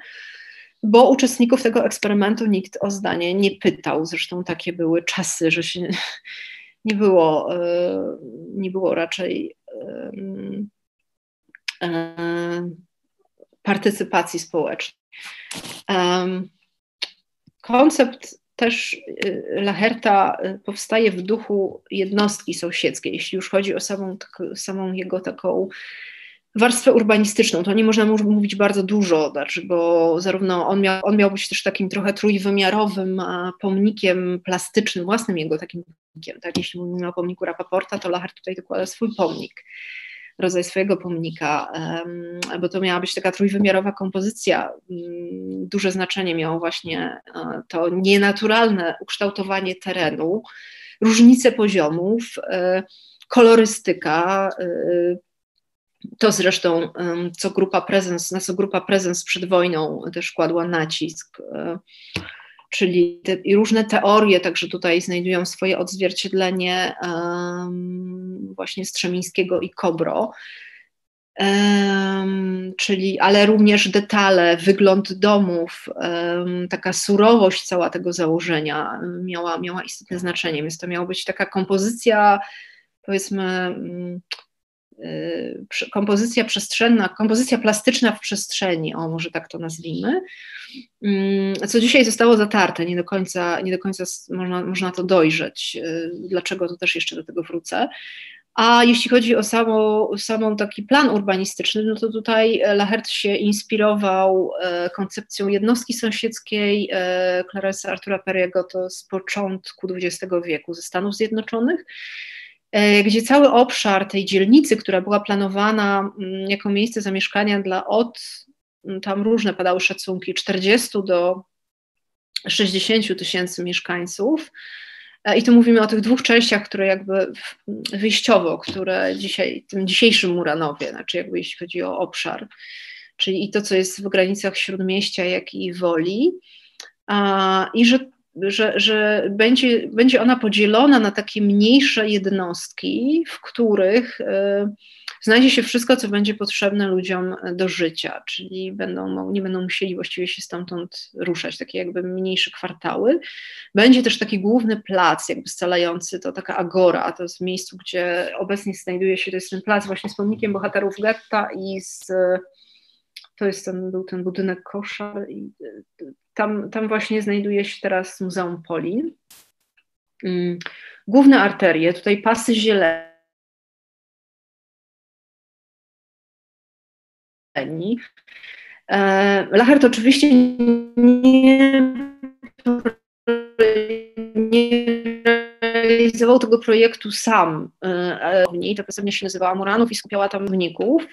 bo uczestników tego eksperymentu nikt o zdanie nie pytał. Zresztą takie były czasy, że się nie było, e, nie było raczej partycypacji społecznej. Koncept też Laherta powstaje w duchu jednostki sąsiedzkiej, jeśli już chodzi o samą, samą jego taką warstwę urbanistyczną, to nie można mówić bardzo dużo, znaczy, bo zarówno on miał, on miał być też takim trochę trójwymiarowym pomnikiem plastycznym, własnym jego takim pomnikiem, tak? Jeśli mówimy o pomniku Rapaporta, to Lachert tutaj dokłada swój pomnik rodzaj swojego pomnika, bo to miała być taka trójwymiarowa kompozycja. Mm, duże znaczenie miało właśnie e, to nienaturalne ukształtowanie terenu, różnice poziomów, e, kolorystyka. E, to zresztą, co grupa prezens, na co grupa prezens przed wojną też kładła nacisk czyli te, i różne teorie także tutaj znajdują swoje odzwierciedlenie właśnie Strzemińskiego i Kobro. Um, czyli, ale również detale, wygląd domów, um, taka surowość cała tego założenia miała, miała istotne znaczenie, więc to miała być taka kompozycja, powiedzmy, y, kompozycja przestrzenna, kompozycja plastyczna w przestrzeni, o może tak to nazwijmy, Mm, co dzisiaj zostało zatarte, nie do końca, nie do końca można, można to dojrzeć. Y, dlaczego to też jeszcze do tego wrócę. A jeśli chodzi o samo, samą taki plan urbanistyczny, no to tutaj Lachert się inspirował e, koncepcją jednostki sąsiedzkiej Claresa Artura Perriego to z początku XX wieku ze Stanów Zjednoczonych, gdzie cały obszar tej dzielnicy, która była planowana mm, jako miejsce zamieszkania dla od tam różne padały szacunki, 40 do 60 tysięcy mieszkańców. E, I tu mówimy o tych dwóch częściach, które jakby wyjściowo, które dzisiaj, tym dzisiejszym Muranowie, znaczy jakby jeśli chodzi o obszar, czyli i to, co jest w granicach Śródmieścia, jak i Woli, i że, że, że będzie, będzie ona podzielona na takie mniejsze jednostki, w których y, znajdzie się wszystko, co będzie potrzebne ludziom do życia, czyli będą, nie będą musieli właściwie się stamtąd ruszać, takie jakby mniejsze kwartały. Będzie też taki główny plac, jakby scalający, to taka agora, to jest miejscu, gdzie obecnie znajduje się, to jest ten plac właśnie z pomnikiem bohaterów getta i z to jest ten, był ten budynek koszar i tam, tam właśnie znajduje się teraz Muzeum Polin. Mm, główne arterie, tutaj pasy zielone, E, Lachert oczywiście nie, nie realizował tego projektu sam. E, ta pracownia się nazywała Muranów i skupiała tam wników.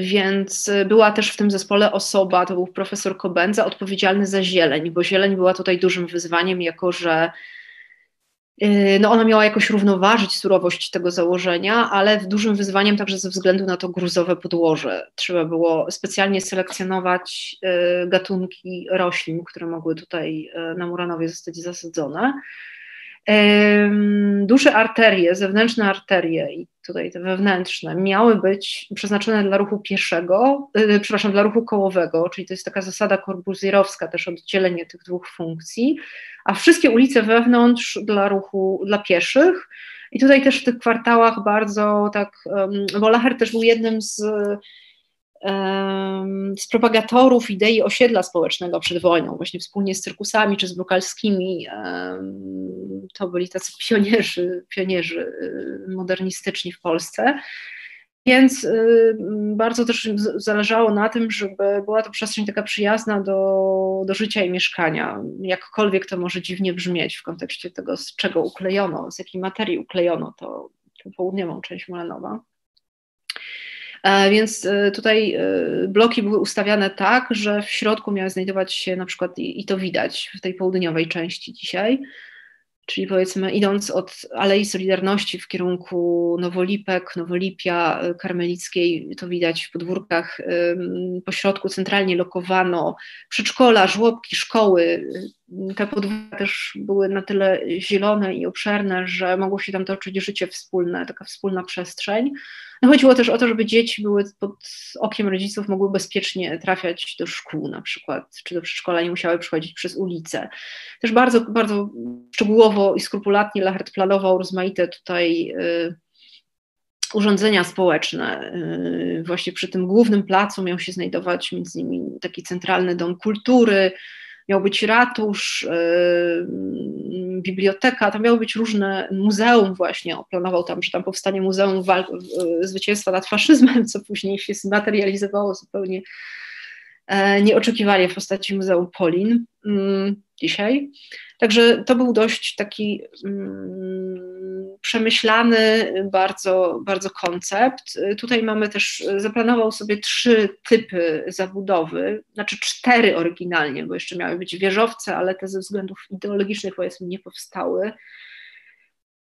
Więc była też w tym zespole osoba, to był profesor Kobenza, odpowiedzialny za zieleń, bo zieleń była tutaj dużym wyzwaniem, jako że Yy, no ona miała jakoś równoważyć surowość tego założenia, ale dużym wyzwaniem także ze względu na to gruzowe podłoże. Trzeba było specjalnie selekcjonować yy, gatunki roślin, które mogły tutaj na Muranowie zostać zasadzone. Duże arterie, zewnętrzne arterie i tutaj te wewnętrzne miały być przeznaczone dla ruchu pieszego, przepraszam, dla ruchu kołowego, czyli to jest taka zasada korbuzjerowska, też oddzielenie tych dwóch funkcji, a wszystkie ulice wewnątrz dla ruchu, dla pieszych. I tutaj też w tych kwartałach bardzo tak, bo Lacher też był jednym z, z propagatorów idei osiedla społecznego przed wojną, właśnie wspólnie z cyrkusami czy z brukalskimi. To byli tacy pionierzy, pionierzy y, modernistyczni w Polsce. Więc y, bardzo też zależało na tym, żeby była to przestrzeń taka przyjazna do, do życia i mieszkania. Jakkolwiek to może dziwnie brzmieć w kontekście tego, z czego uklejono, z jakiej materii uklejono to, tę południową część Mulanowa. E, więc y, tutaj y, bloki były ustawiane tak, że w środku miały znajdować się na przykład, i to widać w tej południowej części dzisiaj, czyli powiedzmy idąc od Alei Solidarności w kierunku Nowolipek, Nowolipia, Karmelickiej, to widać w podwórkach, po środku centralnie lokowano przedszkola, żłobki, szkoły, te podwórka też były na tyle zielone i obszerne, że mogło się tam toczyć życie wspólne, taka wspólna przestrzeń. No chodziło też o to, żeby dzieci były pod okiem rodziców, mogły bezpiecznie trafiać do szkół na przykład, czy do przedszkola, nie musiały przychodzić przez ulicę. Też bardzo, bardzo szczegółowo i skrupulatnie Lachert planował rozmaite tutaj y, urządzenia społeczne. Y, właśnie przy tym głównym placu miał się znajdować między innymi taki centralny dom kultury, miał być ratusz, yy, biblioteka, tam miało być różne, muzeum właśnie, planował tam, że tam powstanie Muzeum Walk, yy, Zwycięstwa nad Faszyzmem, co później się zmaterializowało zupełnie nieoczekiwanie w postaci Muzeum Polin mm, dzisiaj. Także to był dość taki mm, przemyślany bardzo, bardzo koncept. Tutaj mamy też, zaplanował sobie trzy typy zabudowy, znaczy cztery oryginalnie, bo jeszcze miały być wieżowce, ale te ze względów ideologicznych powiedzmy nie powstały.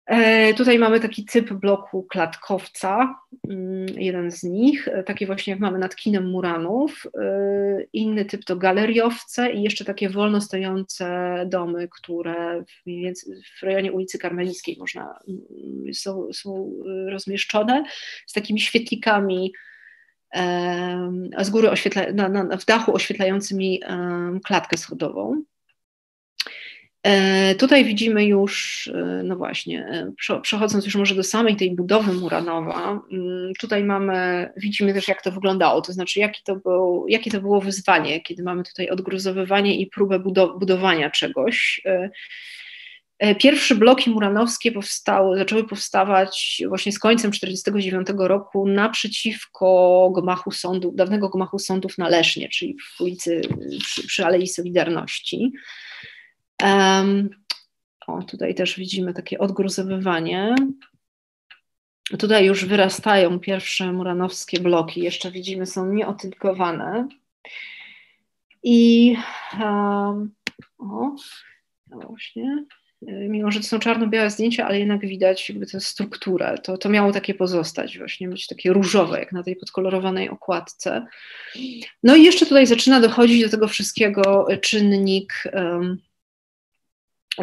E, tutaj mamy taki typ bloku klatkowca, mm, jeden z nich, e, taki właśnie jak mamy nad kinem Muranów. E, inny typ to galeriowce i jeszcze takie wolno stojące domy, które w, rejonie ulicy Karmelickiej można, mm, są, są rozmieszczone z takimi świetlikami z góry oświetla, na, na, w dachu oświetlającymi klatkę schodową. E, tutaj widzimy już, e, no właśnie, e, przechodząc już może do samej tej budowy Muranowa, mm, tutaj mamy, widzimy też jak to wyglądało, to znaczy jaki to był, jakie to było wyzwanie, kiedy mamy tutaj odgruzowywanie i próbę budowania czegoś. Pierwsze bloki muranowskie powstały, zaczęły powstawać właśnie z końcem 1949 roku naprzeciwko gmachu sądu, dawnego gmachu sądów na Lesznie, czyli w ulicy przy, przy Alei Solidarności. O, tutaj też widzimy takie odgruzowywanie. Tutaj już wyrastają pierwsze muranowskie bloki, jeszcze widzimy, są nieotynkowane. I um, o, no właśnie, mimo że to są czarno-białe zdjęcia, ale jednak widać jakby tę strukturę. To, to miało takie pozostać, właśnie być takie różowe, jak na tej podkolorowanej okładce. No i jeszcze tutaj zaczyna dochodzić do tego wszystkiego czynnik um,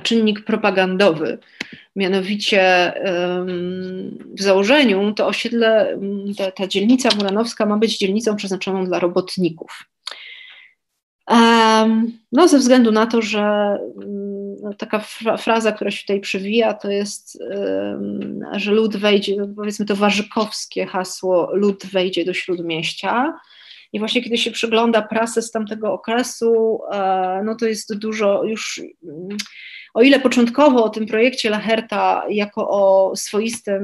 czynnik propagandowy. Mianowicie w założeniu to osiedle, ta, ta dzielnica muranowska ma być dzielnicą przeznaczoną dla robotników. No, ze względu na to, że no, taka fraza, która się tutaj przewija, to jest, że lud wejdzie, powiedzmy to warzykowskie hasło, lud wejdzie do śródmieścia. I właśnie kiedy się przygląda prasę z tamtego okresu, e, no to jest dużo już o ile początkowo o tym projekcie Laherta jako o swoistym,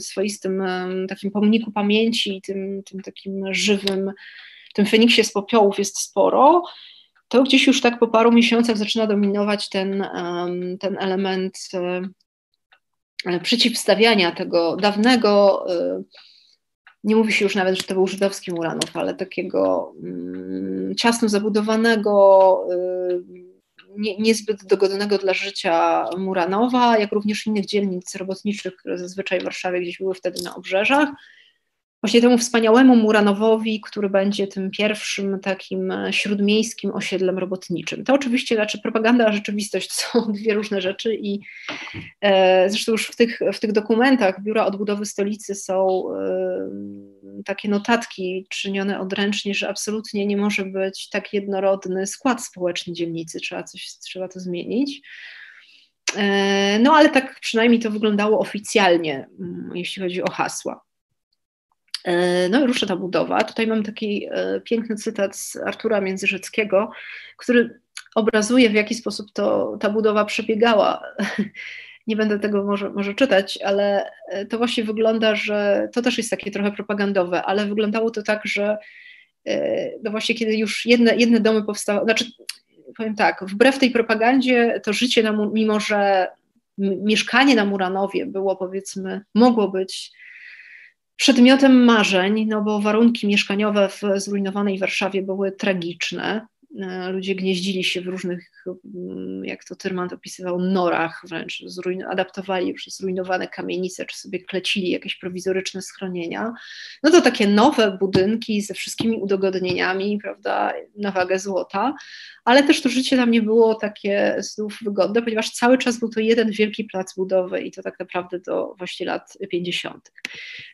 swoistym takim pomniku pamięci, tym, tym takim żywym, tym Feniksie z popiołów jest sporo, to gdzieś już tak po paru miesiącach zaczyna dominować ten, ten element e, przeciwstawiania tego dawnego, e, nie mówi się już nawet, że to był żydowski Muranów, ale takiego mm, ciasno zabudowanego, e, nie, niezbyt dogodnego dla życia Muranowa, jak również innych dzielnic robotniczych, które zazwyczaj w Warszawie gdzieś były wtedy na obrzeżach właśnie temu wspaniałemu Muranowowi, który będzie tym pierwszym takim e, śródmiejskim osiedlem robotniczym. To oczywiście, znaczy propaganda a rzeczywistość to są dwie różne rzeczy i e, zresztą już w tych, w tych dokumentach Biura Odbudowy Stolicy są e, takie notatki czynione odręcznie, że absolutnie nie może być tak jednorodny skład społeczny dzielnicy, trzeba coś, trzeba to zmienić. E, no ale tak przynajmniej to wyglądało oficjalnie, mm, jeśli chodzi o hasła. E, no i rusza ta budowa. Tutaj mam taki e, piękny cytat z Artura Międzyrzeckiego, który obrazuje, w jaki sposób to, ta budowa przebiegała. Nie będę tego może, może czytać, ale e, to właśnie wygląda, że to też jest takie trochę propagandowe, ale wyglądało to tak, że no właśnie kiedy już jedne, jedne domy powstały, znaczy powiem tak, wbrew tej propagandzie to życie, na, mimo że mieszkanie na Muranowie było powiedzmy, mogło być przedmiotem marzeń, no bo warunki mieszkaniowe w zrujnowanej Warszawie były tragiczne. E, ludzie gnieździli się w różnych, mm, jak to Tyrman opisywał, norach wręcz, adaptowali już zrujnowane kamienice, czy sobie klecili jakieś prowizoryczne schronienia, no to takie nowe budynki ze wszystkimi udogodnieniami, prawda, na wagę złota, ale też to życie tam nie było takie znów wygodne, ponieważ cały czas był to jeden wielki plac budowy i to tak naprawdę do właśnie lat 50.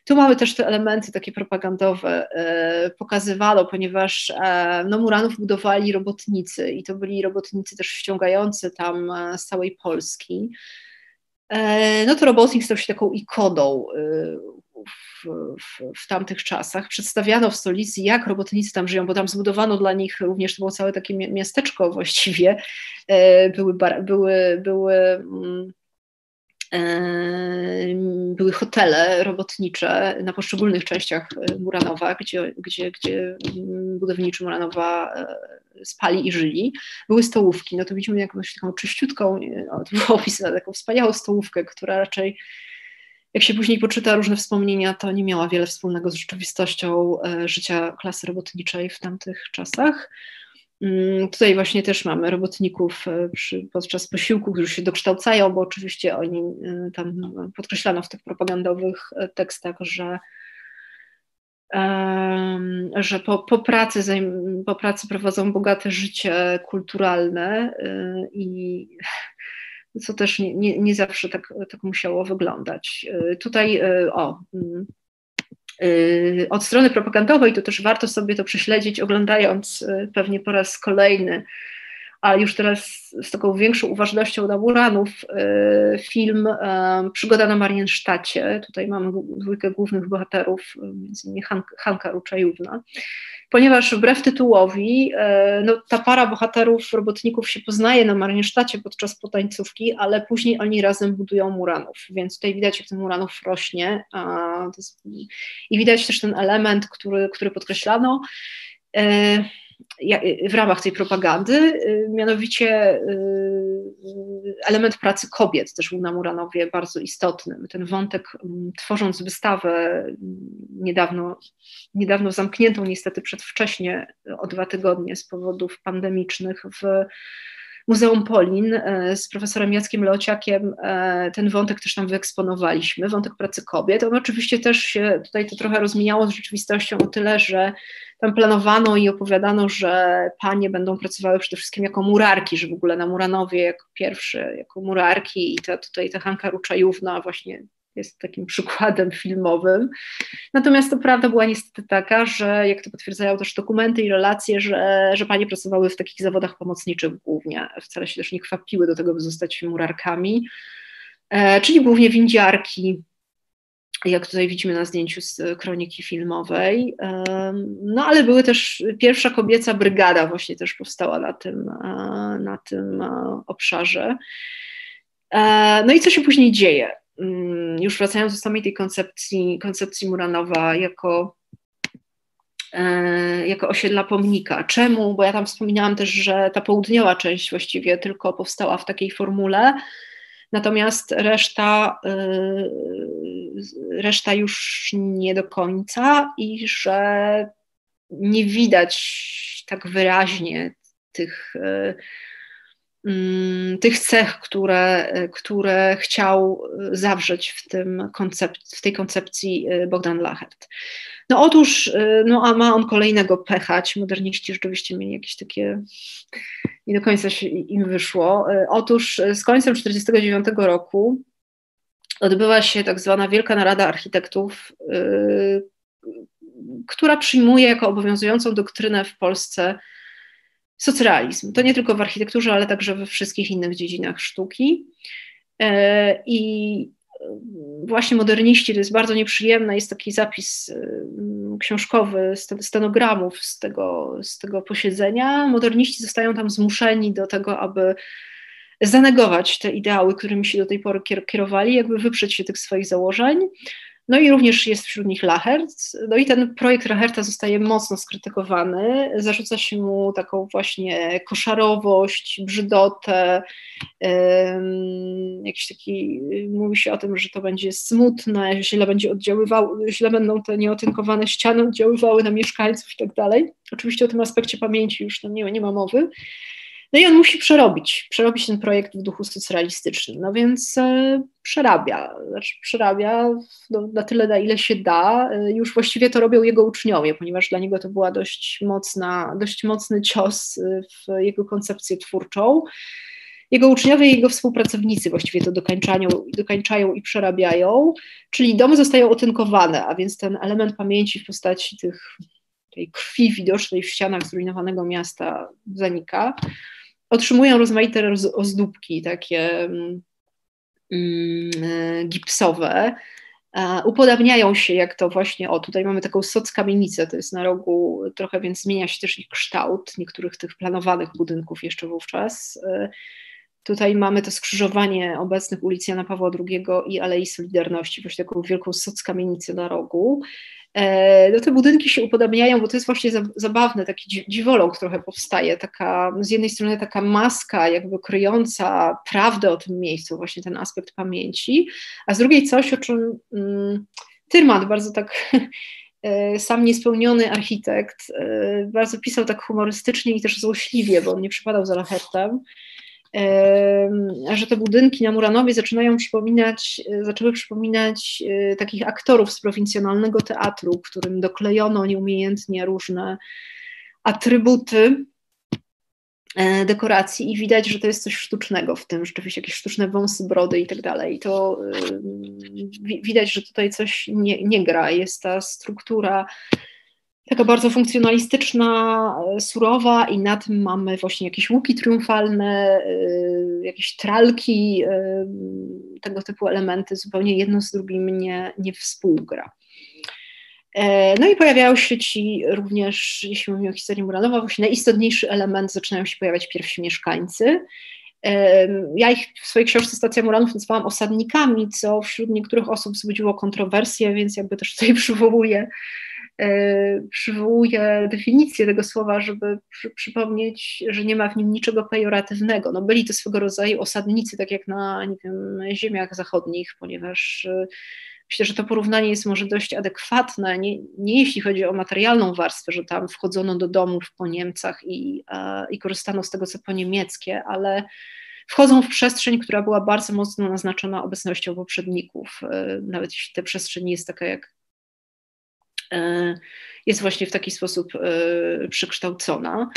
Tu mamy też te elementy takie propagandowe, e, pokazywano, ponieważ e, no, Muranów budowali robotnicy i to byli robotnicy też ściągający tam e, z całej Polski. No to robotnik stał się taką ikoną w, w, w, tamtych czasach. Przedstawiano w stolicy, jak robotnicy tam żyją, bo tam zbudowano dla nich również, to było całe takie miasteczko właściwie. Były, były, były mm, były hotele robotnicze na poszczególnych częściach e, Muranowa, gdzie, gdzie, gdzie mm, budowniczy Muranowa e, spali i żyli. Były stołówki, no to widzimy jakąś taką czyściutką, no, to było opisane, taką wspaniałą stołówkę, która raczej jak się później poczyta różne wspomnienia, to nie miała wiele wspólnego z rzeczywistością życia klasy robotniczej w tamtych czasach. Mm, tutaj właśnie też mamy robotników e, przy, podczas posiłku, którzy się dokształcają, bo oczywiście oni e, tam podkreślano w tych propagandowych e, tekstach, że, że po, po, pracy, po pracy prowadzą bogate życie kulturalne i co też nie, nie, nie zawsze tak, tak musiało wyglądać. Tutaj o mm, Y, od strony propagandowej, to też warto sobie to prześledzić, oglądając y, pewnie po raz kolejny, a już teraz z taką większą uważnością na Muranów, y, film Przygoda na Mariensztacie. Tutaj mamy dwójkę głównych bohaterów, między innymi Hanka Ruczajówna ponieważ wbrew tytułowi e, no, ta para bohaterów, robotników się poznaje na Mariensztacie podczas potańcówki, ale później oni razem budują Muranów, więc tutaj widać, jak ten Muranów rośnie i widać też ten element, który, który podkreślano. W ramach tej propagandy, y, mianowicie y, element pracy kobiet też był na Muranowie bardzo istotny. Ten wątek, tworząc wystawę niedawno, niedawno zamkniętą niestety przedwcześnie o dwa tygodnie z powodów pandemicznych w Muzeum Polin e, z profesorem Jackiem Leociakiem e, ten wątek też tam wyeksponowaliśmy, wątek pracy kobiet. On oczywiście też się tutaj to trochę rozmieniało z rzeczywistością o tyle, że tam planowano i opowiadano, że panie będą pracowały przede wszystkim jako murarki, że w ogóle na Muranowie jako pierwsze, jako murarki i ta, tutaj ta Hanka Ruczajówna właśnie jest takim przykładem filmowym. Natomiast to prawda była niestety taka, że jak to potwierdzają też dokumenty i relacje, że, że panie pracowały w takich zawodach pomocniczych głównie, wcale się też nie kwapiły do tego, by zostać murarkami, e, czyli głównie windziarki, jak tutaj widzimy na zdjęciu z kroniki filmowej. No ale były też pierwsza kobieca brygada właśnie też powstała na tym, e, na tym e, obszarze. No i co się później dzieje? Już wracając do samej tej koncepcji, koncepcji Muranowa jako, e, jako osiedla pomnika. Czemu? Bo ja tam wspominałam też, że ta południowa część właściwie tylko powstała w takiej formule, natomiast reszta, e, reszta już nie do końca i że nie widać tak wyraźnie tych e, tych cech, które, które chciał zawrzeć w, tym koncept, w tej koncepcji y, Bogdan Lachert. No otóż, y, no a ma on kolejnego pechać. Moderniści rzeczywiście mieli jakieś takie, nie do końca się im wyszło. Y, otóż z końcem 1949 roku odbywa się tak zwana Wielka Narada Architektów, która przyjmuje jako obowiązującą doktrynę w Polsce socrealizm. To nie tylko w architekturze, ale także we wszystkich innych dziedzinach sztuki. E, I właśnie moderniści, to jest bardzo nieprzyjemne, jest taki zapis e, książkowy stenogramów z tego, z tego posiedzenia. Moderniści zostają tam zmuszeni do tego, aby zanegować te ideały, którymi się do tej pory kierowali, jakby wyprzeć się tych swoich założeń. No i również jest wśród nich Lahertz. No i ten projekt Laherta zostaje mocno skrytykowany. Zarzuca się mu taką właśnie koszarowość, brzydotę, um, jakiś taki, mówi się o tym, że to będzie smutne, źle będzie oddziaływało, źle będą te nieotynkowane ściany oddziaływały na mieszkańców i tak dalej. Oczywiście o tym aspekcie pamięci już tam nie, nie ma mowy. No i on musi przerobić, przerobić ten projekt w duchu socjalistycznym. No więc e, przerabia, znaczy przerabia no, na tyle, na ile się da. E, już właściwie to robią jego uczniowie, ponieważ dla niego to była dość mocna, dość mocny cios e, w jego koncepcję twórczą. Jego uczniowie i jego współpracownicy właściwie to dokańczają, dokańczają i przerabiają, czyli domy zostają otynkowane, a więc ten element pamięci w postaci tych, tej krwi widocznej w ścianach zrujnowanego miasta zanika otrzymują rozmaite ozdóbki, takie mm, mm, gipsowe, upodabniają się, jak to właśnie, o tutaj mamy taką soc kamienicę, to jest na rogu trochę, więc zmienia się też ich kształt niektórych tych planowanych budynków jeszcze wówczas. E, tutaj mamy to skrzyżowanie obecnych ulic Jana Pawła II i Alei Solidarności, właśnie taką wielką soc kamienicę na rogu. E, no te budynki się upodabniają, bo to jest właśnie zabawne, taki dziwoląg trochę powstaje, taka z jednej strony taka maska jakby kryjąca prawdę o tym miejscu, właśnie ten aspekt pamięci, a z drugiej coś, o czym mm, Tyrmat bardzo tak e, sam niespełniony architekt, e, bardzo pisał tak humorystycznie i też złośliwie, bo on nie przypadał za Lachertem, że te budynki na Muranowie zaczynają przypominać, zaczęły przypominać e, takich aktorów z prowincjonalnego teatru, którym doklejono nieumiejętnie różne atrybuty e, dekoracji i widać, że to jest coś sztucznego w tym, rzeczywiście jakieś sztuczne wąsy, brody i tak dalej. To widać, że tutaj coś nie, nie gra. Jest ta struktura taka bardzo funkcjonalistyczna, e, surowa i na tym mamy właśnie jakieś łuki triumfalne, e, jakieś tralki, e, tego typu elementy, zupełnie jedno z drugim nie, nie współgra. No i pojawiają się ci również, jeśli mówimy o historii Muranowa, właśnie najistotniejszy element zaczynają się pojawiać pierwsi mieszkańcy. Ja ich w swojej książce Stacja Muranów nazwałam osadnikami, co wśród niektórych osób wzbudziło kontrowersje, więc jakby też tutaj przywołuję E, przywołuję definicję tego słowa, żeby przy, przypomnieć, że nie ma w nim niczego pejoratywnego. No byli to swego rodzaju osadnicy, tak jak na nie wiem, ziemiach zachodnich, ponieważ e, myślę, że to porównanie jest może dość adekwatne, nie, nie jeśli chodzi o materialną warstwę, że tam wchodzono do domów po Niemcach i, i korzystano z tego, co po niemieckie, ale wchodzą w przestrzeń, która była bardzo mocno naznaczona obecnością poprzedników. E, nawet jeśli ta przestrzeń jest taka jak jest właśnie w taki sposób e, przekształcona.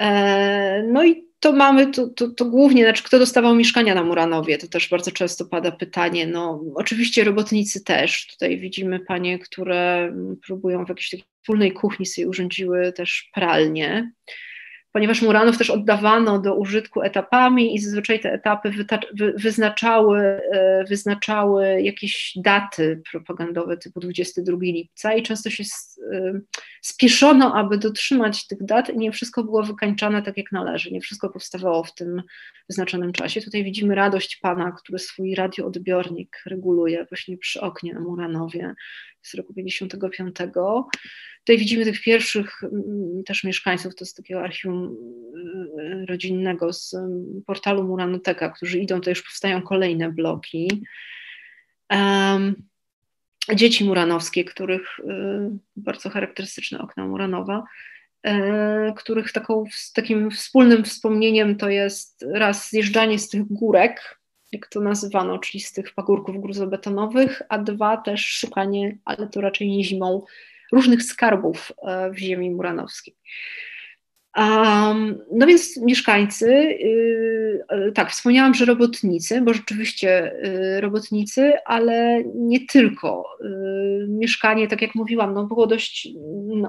E, no i to mamy, to, to, to, głównie, znaczy kto dostawał mieszkania na Muranowie, to też bardzo często pada pytanie, no oczywiście robotnicy też, tutaj widzimy panie, które próbują w jakiejś takiej wspólnej kuchni sobie urządziły też pralnie, ponieważ Muranów też oddawano do użytku etapami i zazwyczaj te etapy wyznaczały, e, wyznaczały jakieś daty propagandowe typu 22 lipca i często się e, spieszono, aby dotrzymać tych dat i nie wszystko było wykańczane tak jak należy, nie wszystko powstawało w tym wyznaczonym czasie. Tutaj widzimy radość pana, który swój radioodbiornik reguluje właśnie przy oknie na Muranowie z roku 55. Tutaj widzimy tych pierwszych mm, też mieszkańców, to z takiego archiwum y, rodzinnego, z mm, portalu Muranoteka, którzy idą, to już powstają kolejne bloki. Um, dzieci muranowskie, których y, bardzo charakterystyczne okna Muranowa, y, których taką, takim wspólnym wspomnieniem to jest raz zjeżdżanie z tych górek, jak to nazywano, czyli z tych pagórków gruzobetonowych, a dwa też szukanie, ale to raczej nie zimą, różnych skarbów e, w ziemi muranowskiej. Um, no więc mieszkańcy, yy, tak, wspomniałam, że robotnicy, bo rzeczywiście yy, robotnicy, ale nie tylko. Yy, mieszkanie, tak jak mówiłam, no było dość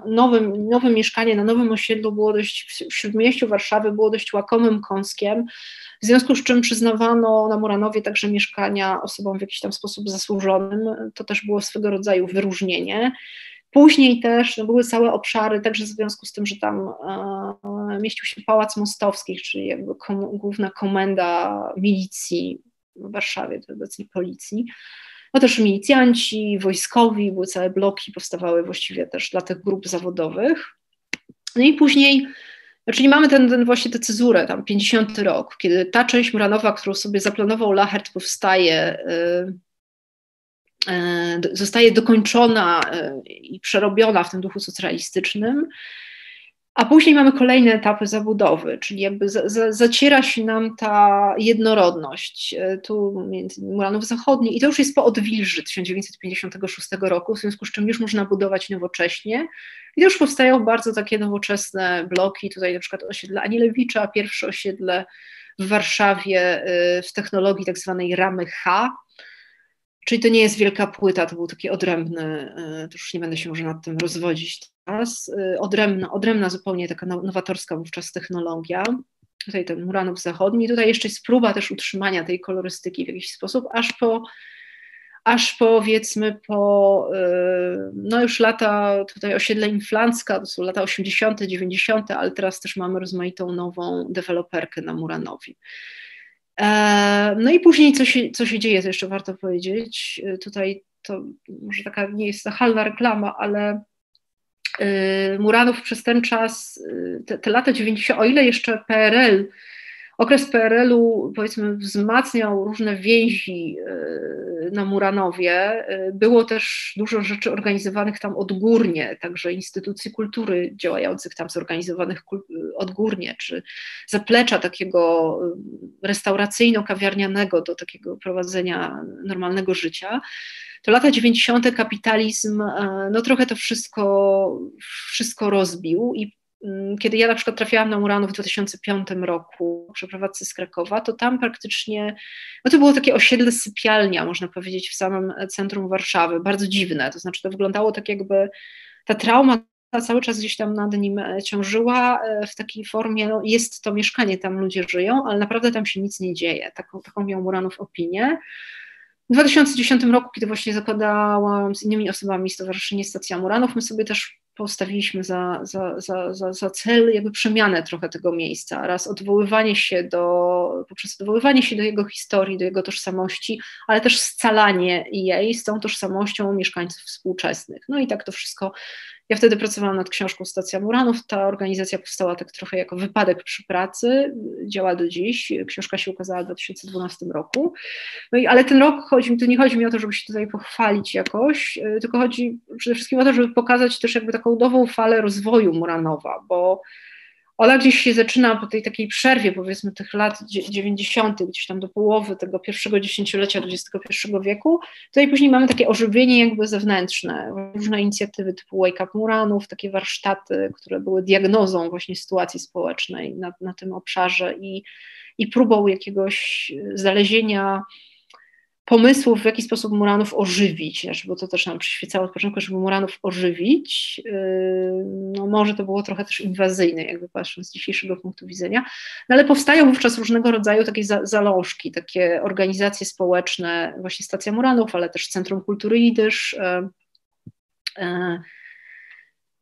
nowym, nowe mieszkanie na nowym osiedlu było dość w śródmieściu Warszawy było dość łakomym kąskiem, w związku z czym przyznawano na Muranowie także mieszkania osobom w jakiś tam sposób zasłużonym. To też było swego rodzaju wyróżnienie. Później też no, były całe obszary, także w związku z tym, że tam e, mieścił się Pałac Mostowski, czyli jakby główna komenda milicji w Warszawie, to obecnie policji. no też milicjanci, wojskowi, były całe bloki, powstawały właściwie też dla tych grup zawodowych. No i później, czyli mamy ten, ten właśnie tę cezurę, tam 50 rok, kiedy ta część Muranowa, którą sobie zaplanował Lachert, powstaje, y, zostaje dokończona y, i przerobiona w tym duchu socjalistycznym. A później mamy kolejne etapy zabudowy, czyli jakby za, za, zaciera się nam ta jednorodność e, tu między Muranów Zachodni. I to już jest po odwilży 1956 roku, w związku z czym już można budować nowocześnie. I już powstają bardzo takie nowoczesne bloki, tutaj na przykład osiedle Anielewicza, pierwsze osiedle w Warszawie e, w technologii tak zwanej ramy H, Czyli to nie jest wielka płyta, to był taki odrębny, e, to już nie będę się może nad tym rozwodzić teraz, e, odrębna, odrębna zupełnie taka nowatorska wówczas technologia. Tutaj ten Muranów Zachodni, tutaj jeszcze jest próba też utrzymania tej kolorystyki w jakiś sposób, aż po, aż powiedzmy po, e, no już lata, tutaj osiedle Inflancka, to są lata 80., 90., ale teraz też mamy rozmaitą nową deweloperkę na Muranowi. E, no i później, co się, co się dzieje, to jeszcze warto powiedzieć. E, tutaj to może taka nie jest nachalna reklama, ale e, Muranów przez ten czas, te, te lata 90., o ile jeszcze PRL Okres PRL-u, powiedzmy, wzmacniał różne więzi e, na Muranowie. E, było też dużo rzeczy organizowanych tam odgórnie, także instytucji kultury działających tam zorganizowanych odgórnie, czy zaplecza takiego e, restauracyjno-kawiarnianego do takiego prowadzenia normalnego życia to lata 90. kapitalizm no trochę to wszystko, wszystko rozbił i kiedy ja na przykład trafiałam na Muranów w 2005 roku, przeprowadzce z Krakowa, to tam praktycznie, no to było takie osiedle sypialnia, można powiedzieć, w samym centrum Warszawy, bardzo dziwne, to znaczy to wyglądało tak jakby ta trauma cały czas gdzieś tam nad nim e, ciążyła e, w takiej formie, no jest to mieszkanie, tam ludzie żyją, ale naprawdę tam się nic nie dzieje, taką, taką miał Muranów opinię. W 2010 roku, kiedy właśnie zakładałam z innymi osobami Stowarzyszenie Stacja Muranów, my sobie też postawiliśmy za, za, za, za, za cel jakby przemianę trochę tego miejsca, raz odwoływanie się do, poprzez odwoływanie się do jego historii, do jego tożsamości, ale też scalanie jej z tą tożsamością mieszkańców współczesnych. No i tak to wszystko ja wtedy pracowałam nad książką Stacja Muranów. Ta organizacja powstała tak trochę jako wypadek przy pracy, działa do dziś. Książka się ukazała w 2012 roku. No i, ale ten rok chodzi, to nie chodzi mi o to, żeby się tutaj pochwalić jakoś, y, tylko chodzi przede wszystkim o to, żeby pokazać też jakby taką nową falę rozwoju Muranowa, bo ona gdzieś się zaczyna po tej takiej przerwie, powiedzmy, tych lat 90., gdzieś tam do połowy tego pierwszego dziesięciolecia XXI wieku. Tutaj później mamy takie ożywienie jakby zewnętrzne, różne inicjatywy typu Wake Up Muranów, takie warsztaty, które były diagnozą właśnie sytuacji społecznej na, na tym obszarze i, i próbą jakiegoś znalezienia pomysłów, w jaki sposób Muranów ożywić, bo to też nam przyświecało od początku, żeby Muranów ożywić. Yy, no może to było trochę też inwazyjne, jakby patrząc z dzisiejszego punktu widzenia, no ale powstają wówczas różnego rodzaju takie zalążki, takie organizacje społeczne, właśnie Stacja Muranów, ale też Centrum Kultury Jidysz, yy, yy,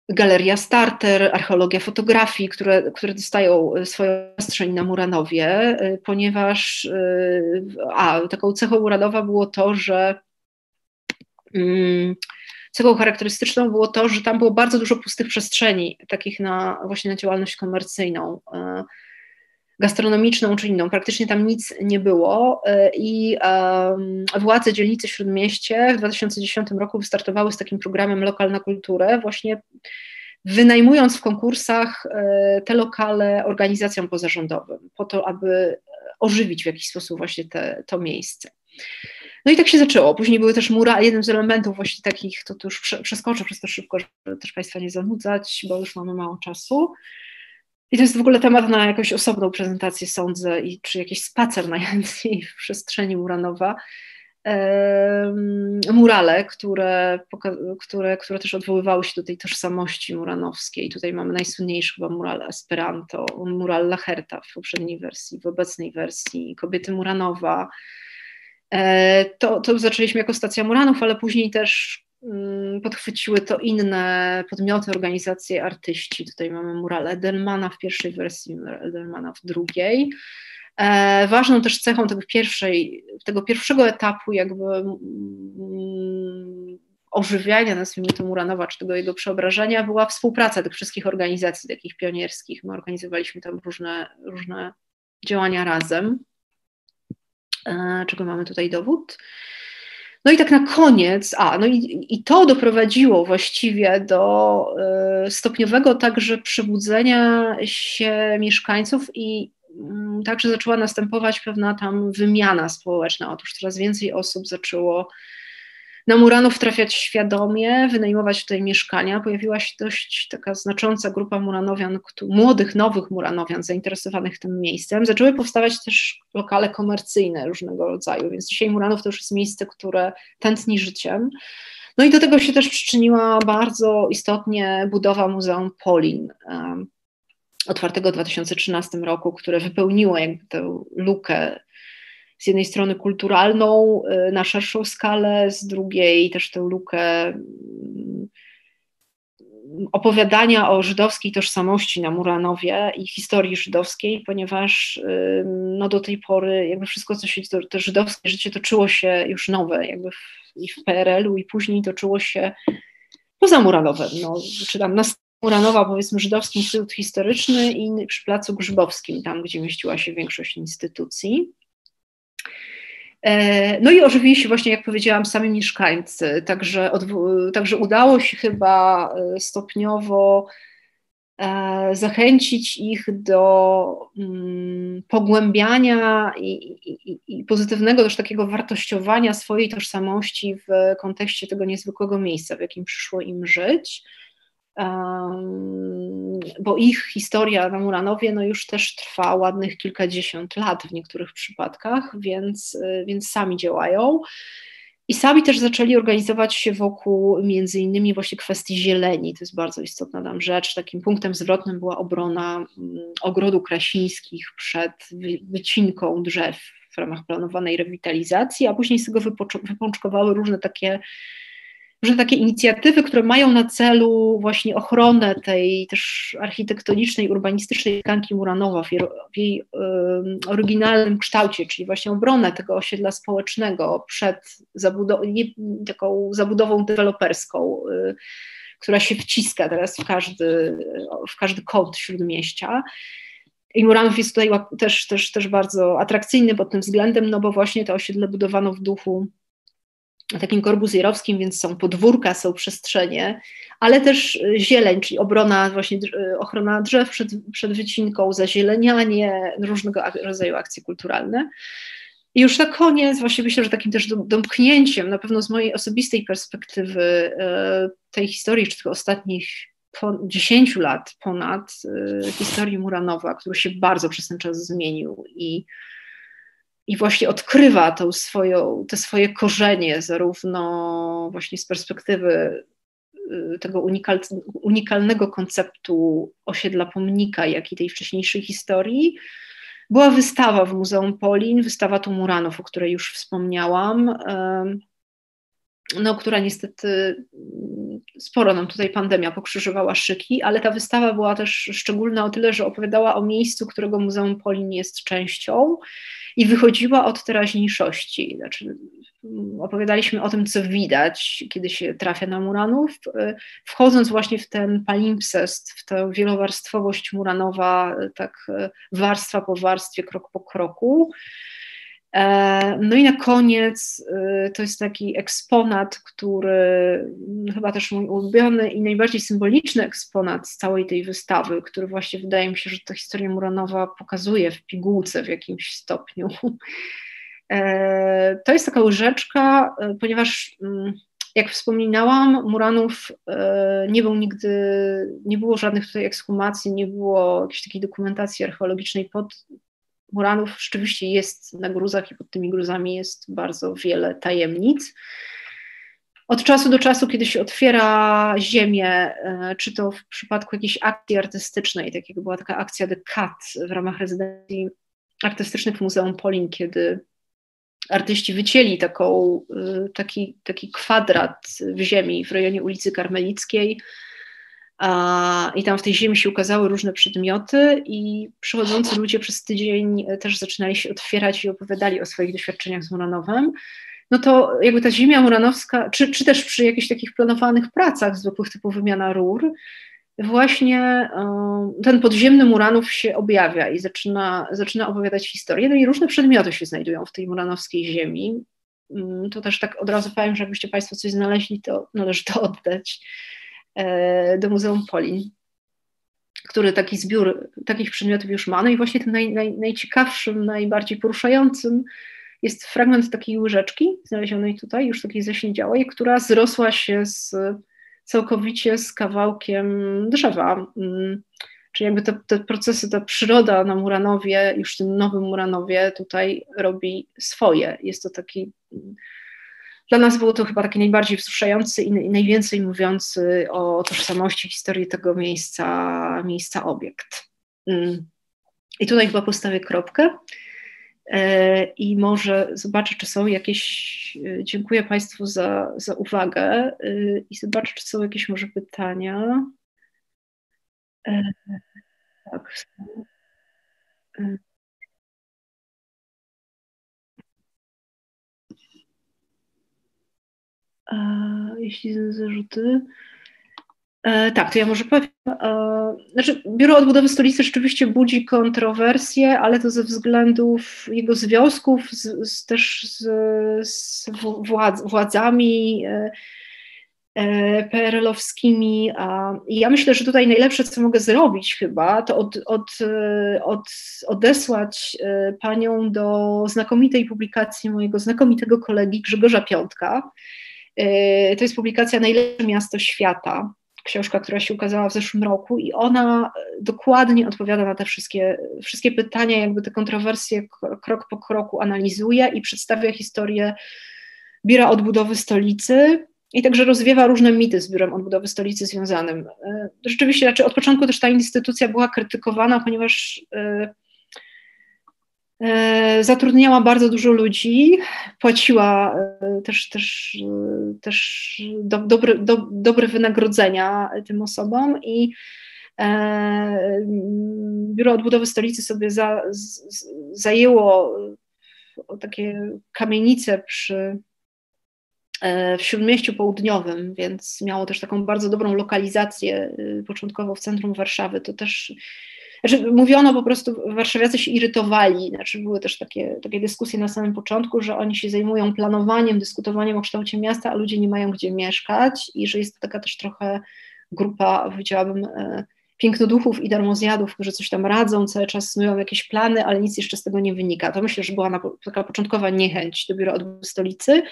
Galeria Starter, archeologia fotografii, które, które dostają swoją przestrzeń na Muranowie, y, ponieważ y, a, taką cechą Muranowa było to, że mm, cechą charakterystyczną było to, że tam było bardzo dużo pustych przestrzeni, takich na właśnie na działalność komercyjną. Gastronomiczną czy inną. Praktycznie tam nic nie było e, i władze dzielnicy Śródmieście w 2010 roku wystartowały z takim programem Lokal na kulturę, właśnie wynajmując w konkursach e, te lokale organizacjom pozarządowym, po to, aby ożywić w jakiś sposób właśnie te, to miejsce. No i tak się zaczęło. Później były też mura, jednym z elementów właśnie takich, to, to już przeskoczę przez to szybko, żeby też Państwa nie zanudzać, bo już mamy mało czasu. I to jest w ogóle temat na jakąś osobną prezentację, sądzę, i czy jakiś spacer najchętniej w przestrzeni Muranowa. Murale, które, które, które też odwoływały się do tej tożsamości muranowskiej. Tutaj mamy najsłynniejszy chyba mural Esperanto, mural Lacherta w poprzedniej wersji, w obecnej wersji Kobiety Muranowa. E, to, to zaczęliśmy jako stacja Muranów, ale później też podchwyciły to inne podmioty, organizacje, artyści. Tutaj mamy mural Edelmana w pierwszej wersji, Edelmana w drugiej. E, ważną też cechą tego, pierwszej, tego pierwszego etapu jakby mm, ożywiania, nazwijmy to Muranowa, czy tego jego przeobrażenia, była współpraca tych wszystkich organizacji takich pionierskich. My organizowaliśmy tam różne, różne działania razem, e, czego mamy tutaj dowód. No i tak na koniec, a no i, i to doprowadziło właściwie do y, stopniowego także przebudzenia się mieszkańców i y, także zaczęła następować pewna tam wymiana społeczna. Otóż coraz więcej osób zaczęło na Muranów trafiać świadomie, wynajmować tutaj mieszkania. Pojawiła się dość taka znacząca grupa Muranowian, młodych, nowych Muranowian zainteresowanych tym miejscem. Zaczęły powstawać też lokale komercyjne różnego rodzaju, więc dzisiaj Muranów to już jest miejsce, które tętni życiem. No i do tego się też przyczyniła bardzo istotnie budowa Muzeum Polin, otwartego w 2013 roku, które wypełniło jakby tę lukę z jednej strony kulturalną y, na szerszą skalę, z drugiej też tę lukę mm, opowiadania o żydowskiej tożsamości na Muranowie i historii żydowskiej, ponieważ no, do tej pory jakby wszystko, co się, to, to żydowskie życie toczyło się już nowe, jakby w, i w PRL-u i później toczyło się poza Muranowem, no, czy tam na Muranowa, powiedzmy, Żydowski Instytut Historyczny i przy Placu Grzybowskim, tam gdzie mieściła się większość instytucji. E, no i ożywili się właśnie, jak powiedziałam, sami mieszkańcy, także, także udało się chyba e, stopniowo e, zachęcić ich do mm, pogłębiania i, i, i, pozytywnego też takiego wartościowania swojej tożsamości w kontekście tego niezwykłego miejsca, w jakim przyszło im żyć bo ich historia na Muranowie no już też trwa ładnych kilkadziesiąt lat w niektórych przypadkach, więc, y, więc sami działają. I sami też zaczęli organizować się wokół między innymi właśnie kwestii zieleni. To jest bardzo istotna nam rzecz. Takim punktem zwrotnym była obrona mm, ogrodu krasińskich przed wycinką drzew w ramach planowanej rewitalizacji, a później z tego wypączkowały różne takie że takie inicjatywy, które mają na celu właśnie ochronę tej też architektonicznej, urbanistycznej tkanki Muranowa w jej, w jej oryginalnym kształcie, czyli właśnie obronę tego osiedla społecznego przed nie, taką zabudową deweloperską, y, która się wciska teraz w każdy, w każdy kąt śródmieścia. I Muranów jest tutaj też, też, też bardzo atrakcyjny pod tym względem, no bo właśnie to osiedle budowano w duchu takim korbuzjerowskim, więc są podwórka, są przestrzenie, ale też y, zieleń, czyli obrona, właśnie y, ochrona drzew przed, przed wycinką, zazielenianie, różnego rodzaju akcje kulturalne. I już na koniec, właśnie myślę, że takim też domknięciem, na pewno z mojej osobistej perspektywy y, tej historii, czy tych ostatnich 10 lat ponad historii Muranowa, który się bardzo przez ten czas zmienił i i właśnie odkrywa tą swoją, te swoje korzenie, zarówno właśnie z perspektywy y, tego unikal, unikalnego konceptu osiedla pomnika, jak i tej wcześniejszej historii. Była wystawa w Muzeum Polin, wystawa Tumuranów, o której już wspomniałam, no, która niestety mm, sporo nam tutaj pandemia pokrzyżowała szyki, ale ta wystawa była też szczególna o tyle, że opowiadała o miejscu, którego Muzeum Polin jest częścią i wychodziła od teraźniejszości. Znaczy, opowiadaliśmy o tym, co widać, kiedy się trafia na Muranów, e, wchodząc właśnie w ten palimpsest, w tę wielowarstwowość Muranowa, e, tak e, warstwa po warstwie, krok po kroku. No i na koniec to jest taki eksponat, który no, chyba też mój ulubiony i najbardziej symboliczny eksponat z całej tej wystawy, który właśnie wydaje mi się, że ta historia Muranowa pokazuje w pigułce w jakimś stopniu. To jest taka łyżeczka, ponieważ mm, jak wspominałam, Muranów nie był nigdy, nie było żadnych tutaj ekshumacji, nie było jakiejś takiej dokumentacji archeologicznej pod Muranów rzeczywiście jest na gruzach i pod tymi gruzami jest bardzo wiele tajemnic. Od czasu do czasu, kiedy się otwiera ziemię, e, czy to w przypadku jakiejś akcji artystycznej, tak jak była taka akcja The Cut w ramach rezydencji artystycznych w Muzeum Polin, kiedy artyści wycięli taką, e, taki, taki kwadrat w ziemi w rejonie ulicy Karmelickiej, I tam w tej ziemi się ukazały różne przedmioty, i przychodzący ludzie przez tydzień też zaczynali się otwierać i opowiadali o swoich doświadczeniach z Muranowem. No to jakby ta ziemia muranowska, czy, czy też przy jakichś takich planowanych pracach zwykłych typu wymiana rur, właśnie ten podziemny Muranów się objawia i zaczyna, zaczyna opowiadać historię. No i różne przedmioty się znajdują w tej muranowskiej ziemi. Mm, to też tak od razu powiem, że jakbyście Państwo coś znaleźli, to należy to oddać e, do Muzeum Polin, który taki zbiór takich przedmiotów już ma. No i właśnie tym naj, naj, najciekawszym, najbardziej poruszającym jest fragment takiej łyżeczki znalezionej tutaj, już takiej zaśniedziałej, która zrosła się z całkowicie z kawałkiem drzewa. Mm, czyli jakby te, te, procesy, ta przyroda na Muranowie, już tym nowym Muranowie tutaj robi swoje. Jest to taki, dla nas było to chyba taki najbardziej wzruszający i, najwięcej mówiący o tożsamości, historii tego miejsca, miejsca obiekt. Mm. I tutaj chyba postawię kropkę. E, i może zobaczę, czy są jakieś. E, dziękuję Państwu za, za uwagę e, i zobaczę, czy są jakieś może pytania. Tak. Jeśli są zarzuty. E, tak, to ja może powiem. E, znaczy, Biuro Odbudowy Stolicy rzeczywiście budzi kontrowersje, ale to ze względów jego związków z, z, też z, z władz, władzami e, e PRL-owskimi. I ja myślę, że tutaj najlepsze, co mogę zrobić chyba, to od, od, e, od, odesłać e, panią do znakomitej publikacji mojego znakomitego kolegi Grzegorza Piątka. To jest publikacja Najlepsze miasto świata książka, która się ukazała w zeszłym roku i ona e, dokładnie odpowiada na te wszystkie, wszystkie pytania, jakby te kontrowersje krok po kroku analizuje i przedstawia historię Biura Odbudowy Stolicy i także rozwiewa różne mity z Biurem Odbudowy Stolicy związanym. E, rzeczywiście, znaczy od początku też ta instytucja była krytykowana, ponieważ zatrudniała bardzo dużo ludzi, płaciła e, też, też, e, też do, dobre, do, dobre wynagrodzenia tym osobom i Biuro Odbudowy Stolicy sobie za, z, zajęło takie kamienice przy, w Śródmieściu Południowym, więc miało też taką bardzo dobrą lokalizację początkowo w centrum Warszawy. To też znaczy, mówiono po prostu, warszawiacy się irytowali, znaczy były też takie, takie dyskusje na samym początku, że oni się zajmują planowaniem, dyskutowaniem o kształcie miasta, a ludzie nie mają gdzie mieszkać i że jest to taka też trochę grupa, powiedziałabym, e, pięknoduchów i darmozjadów, którzy coś tam radzą, cały czas snują jakieś plany, ale nic jeszcze z tego nie wynika. To myślę, że była na, taka początkowa niechęć do biura odbudowy stolicy,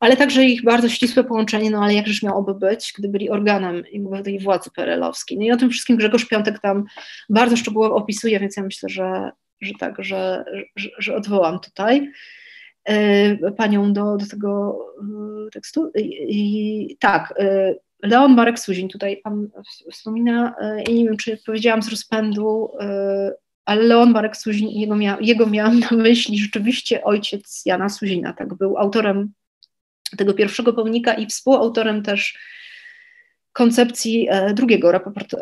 ale także ich bardzo ścisłe połączenie, no ale jakżeż miałoby być, gdy byli organem tej władzy PRL-owskiej. No i o tym wszystkim Grzegorz Piątek tam bardzo szczegółowo opisuje, więc ja myślę, że, że tak, że, że, że odwołam tutaj y, panią do, do tego y, tekstu. I, i tak, y, Leon Marek Suzin, tutaj pan wspomina, i nie wiem, czy powiedziałam z rozpędu, ale Leon Marek Suzin, jego, mia, jego miałam na myśli rzeczywiście ojciec Jana Suzina, tak, był autorem tego pierwszego pomnika i współautorem też koncepcji e, drugiego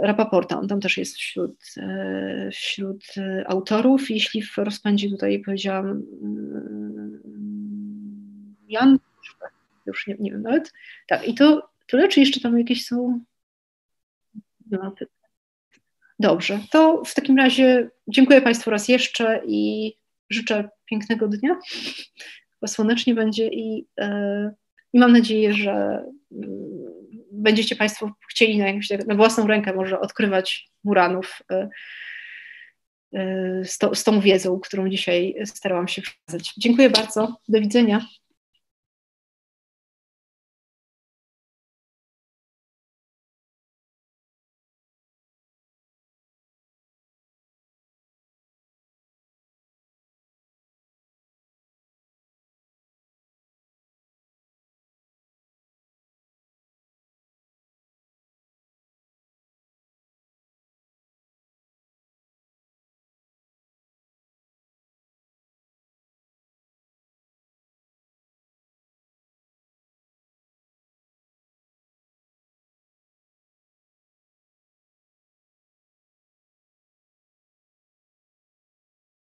Rapaporta. On tam też jest wśród, e, wśród e, autorów. Jeśli w rozpędzie tutaj powiedziałam Jan, już nie, nie wiem nawet. Tak, i to tyle, czy jeszcze tam jakieś są Dobrze, to w takim razie dziękuję Państwu raz jeszcze i życzę pięknego dnia chyba słonecznie będzie i, e, i mam nadzieję, że mm, będziecie Państwo chcieli na, jakąś, na własną rękę może odkrywać Muranów e, e, z, to, z tą wiedzą, którą dzisiaj starałam się przekazać. Dziękuję bardzo. Do widzenia.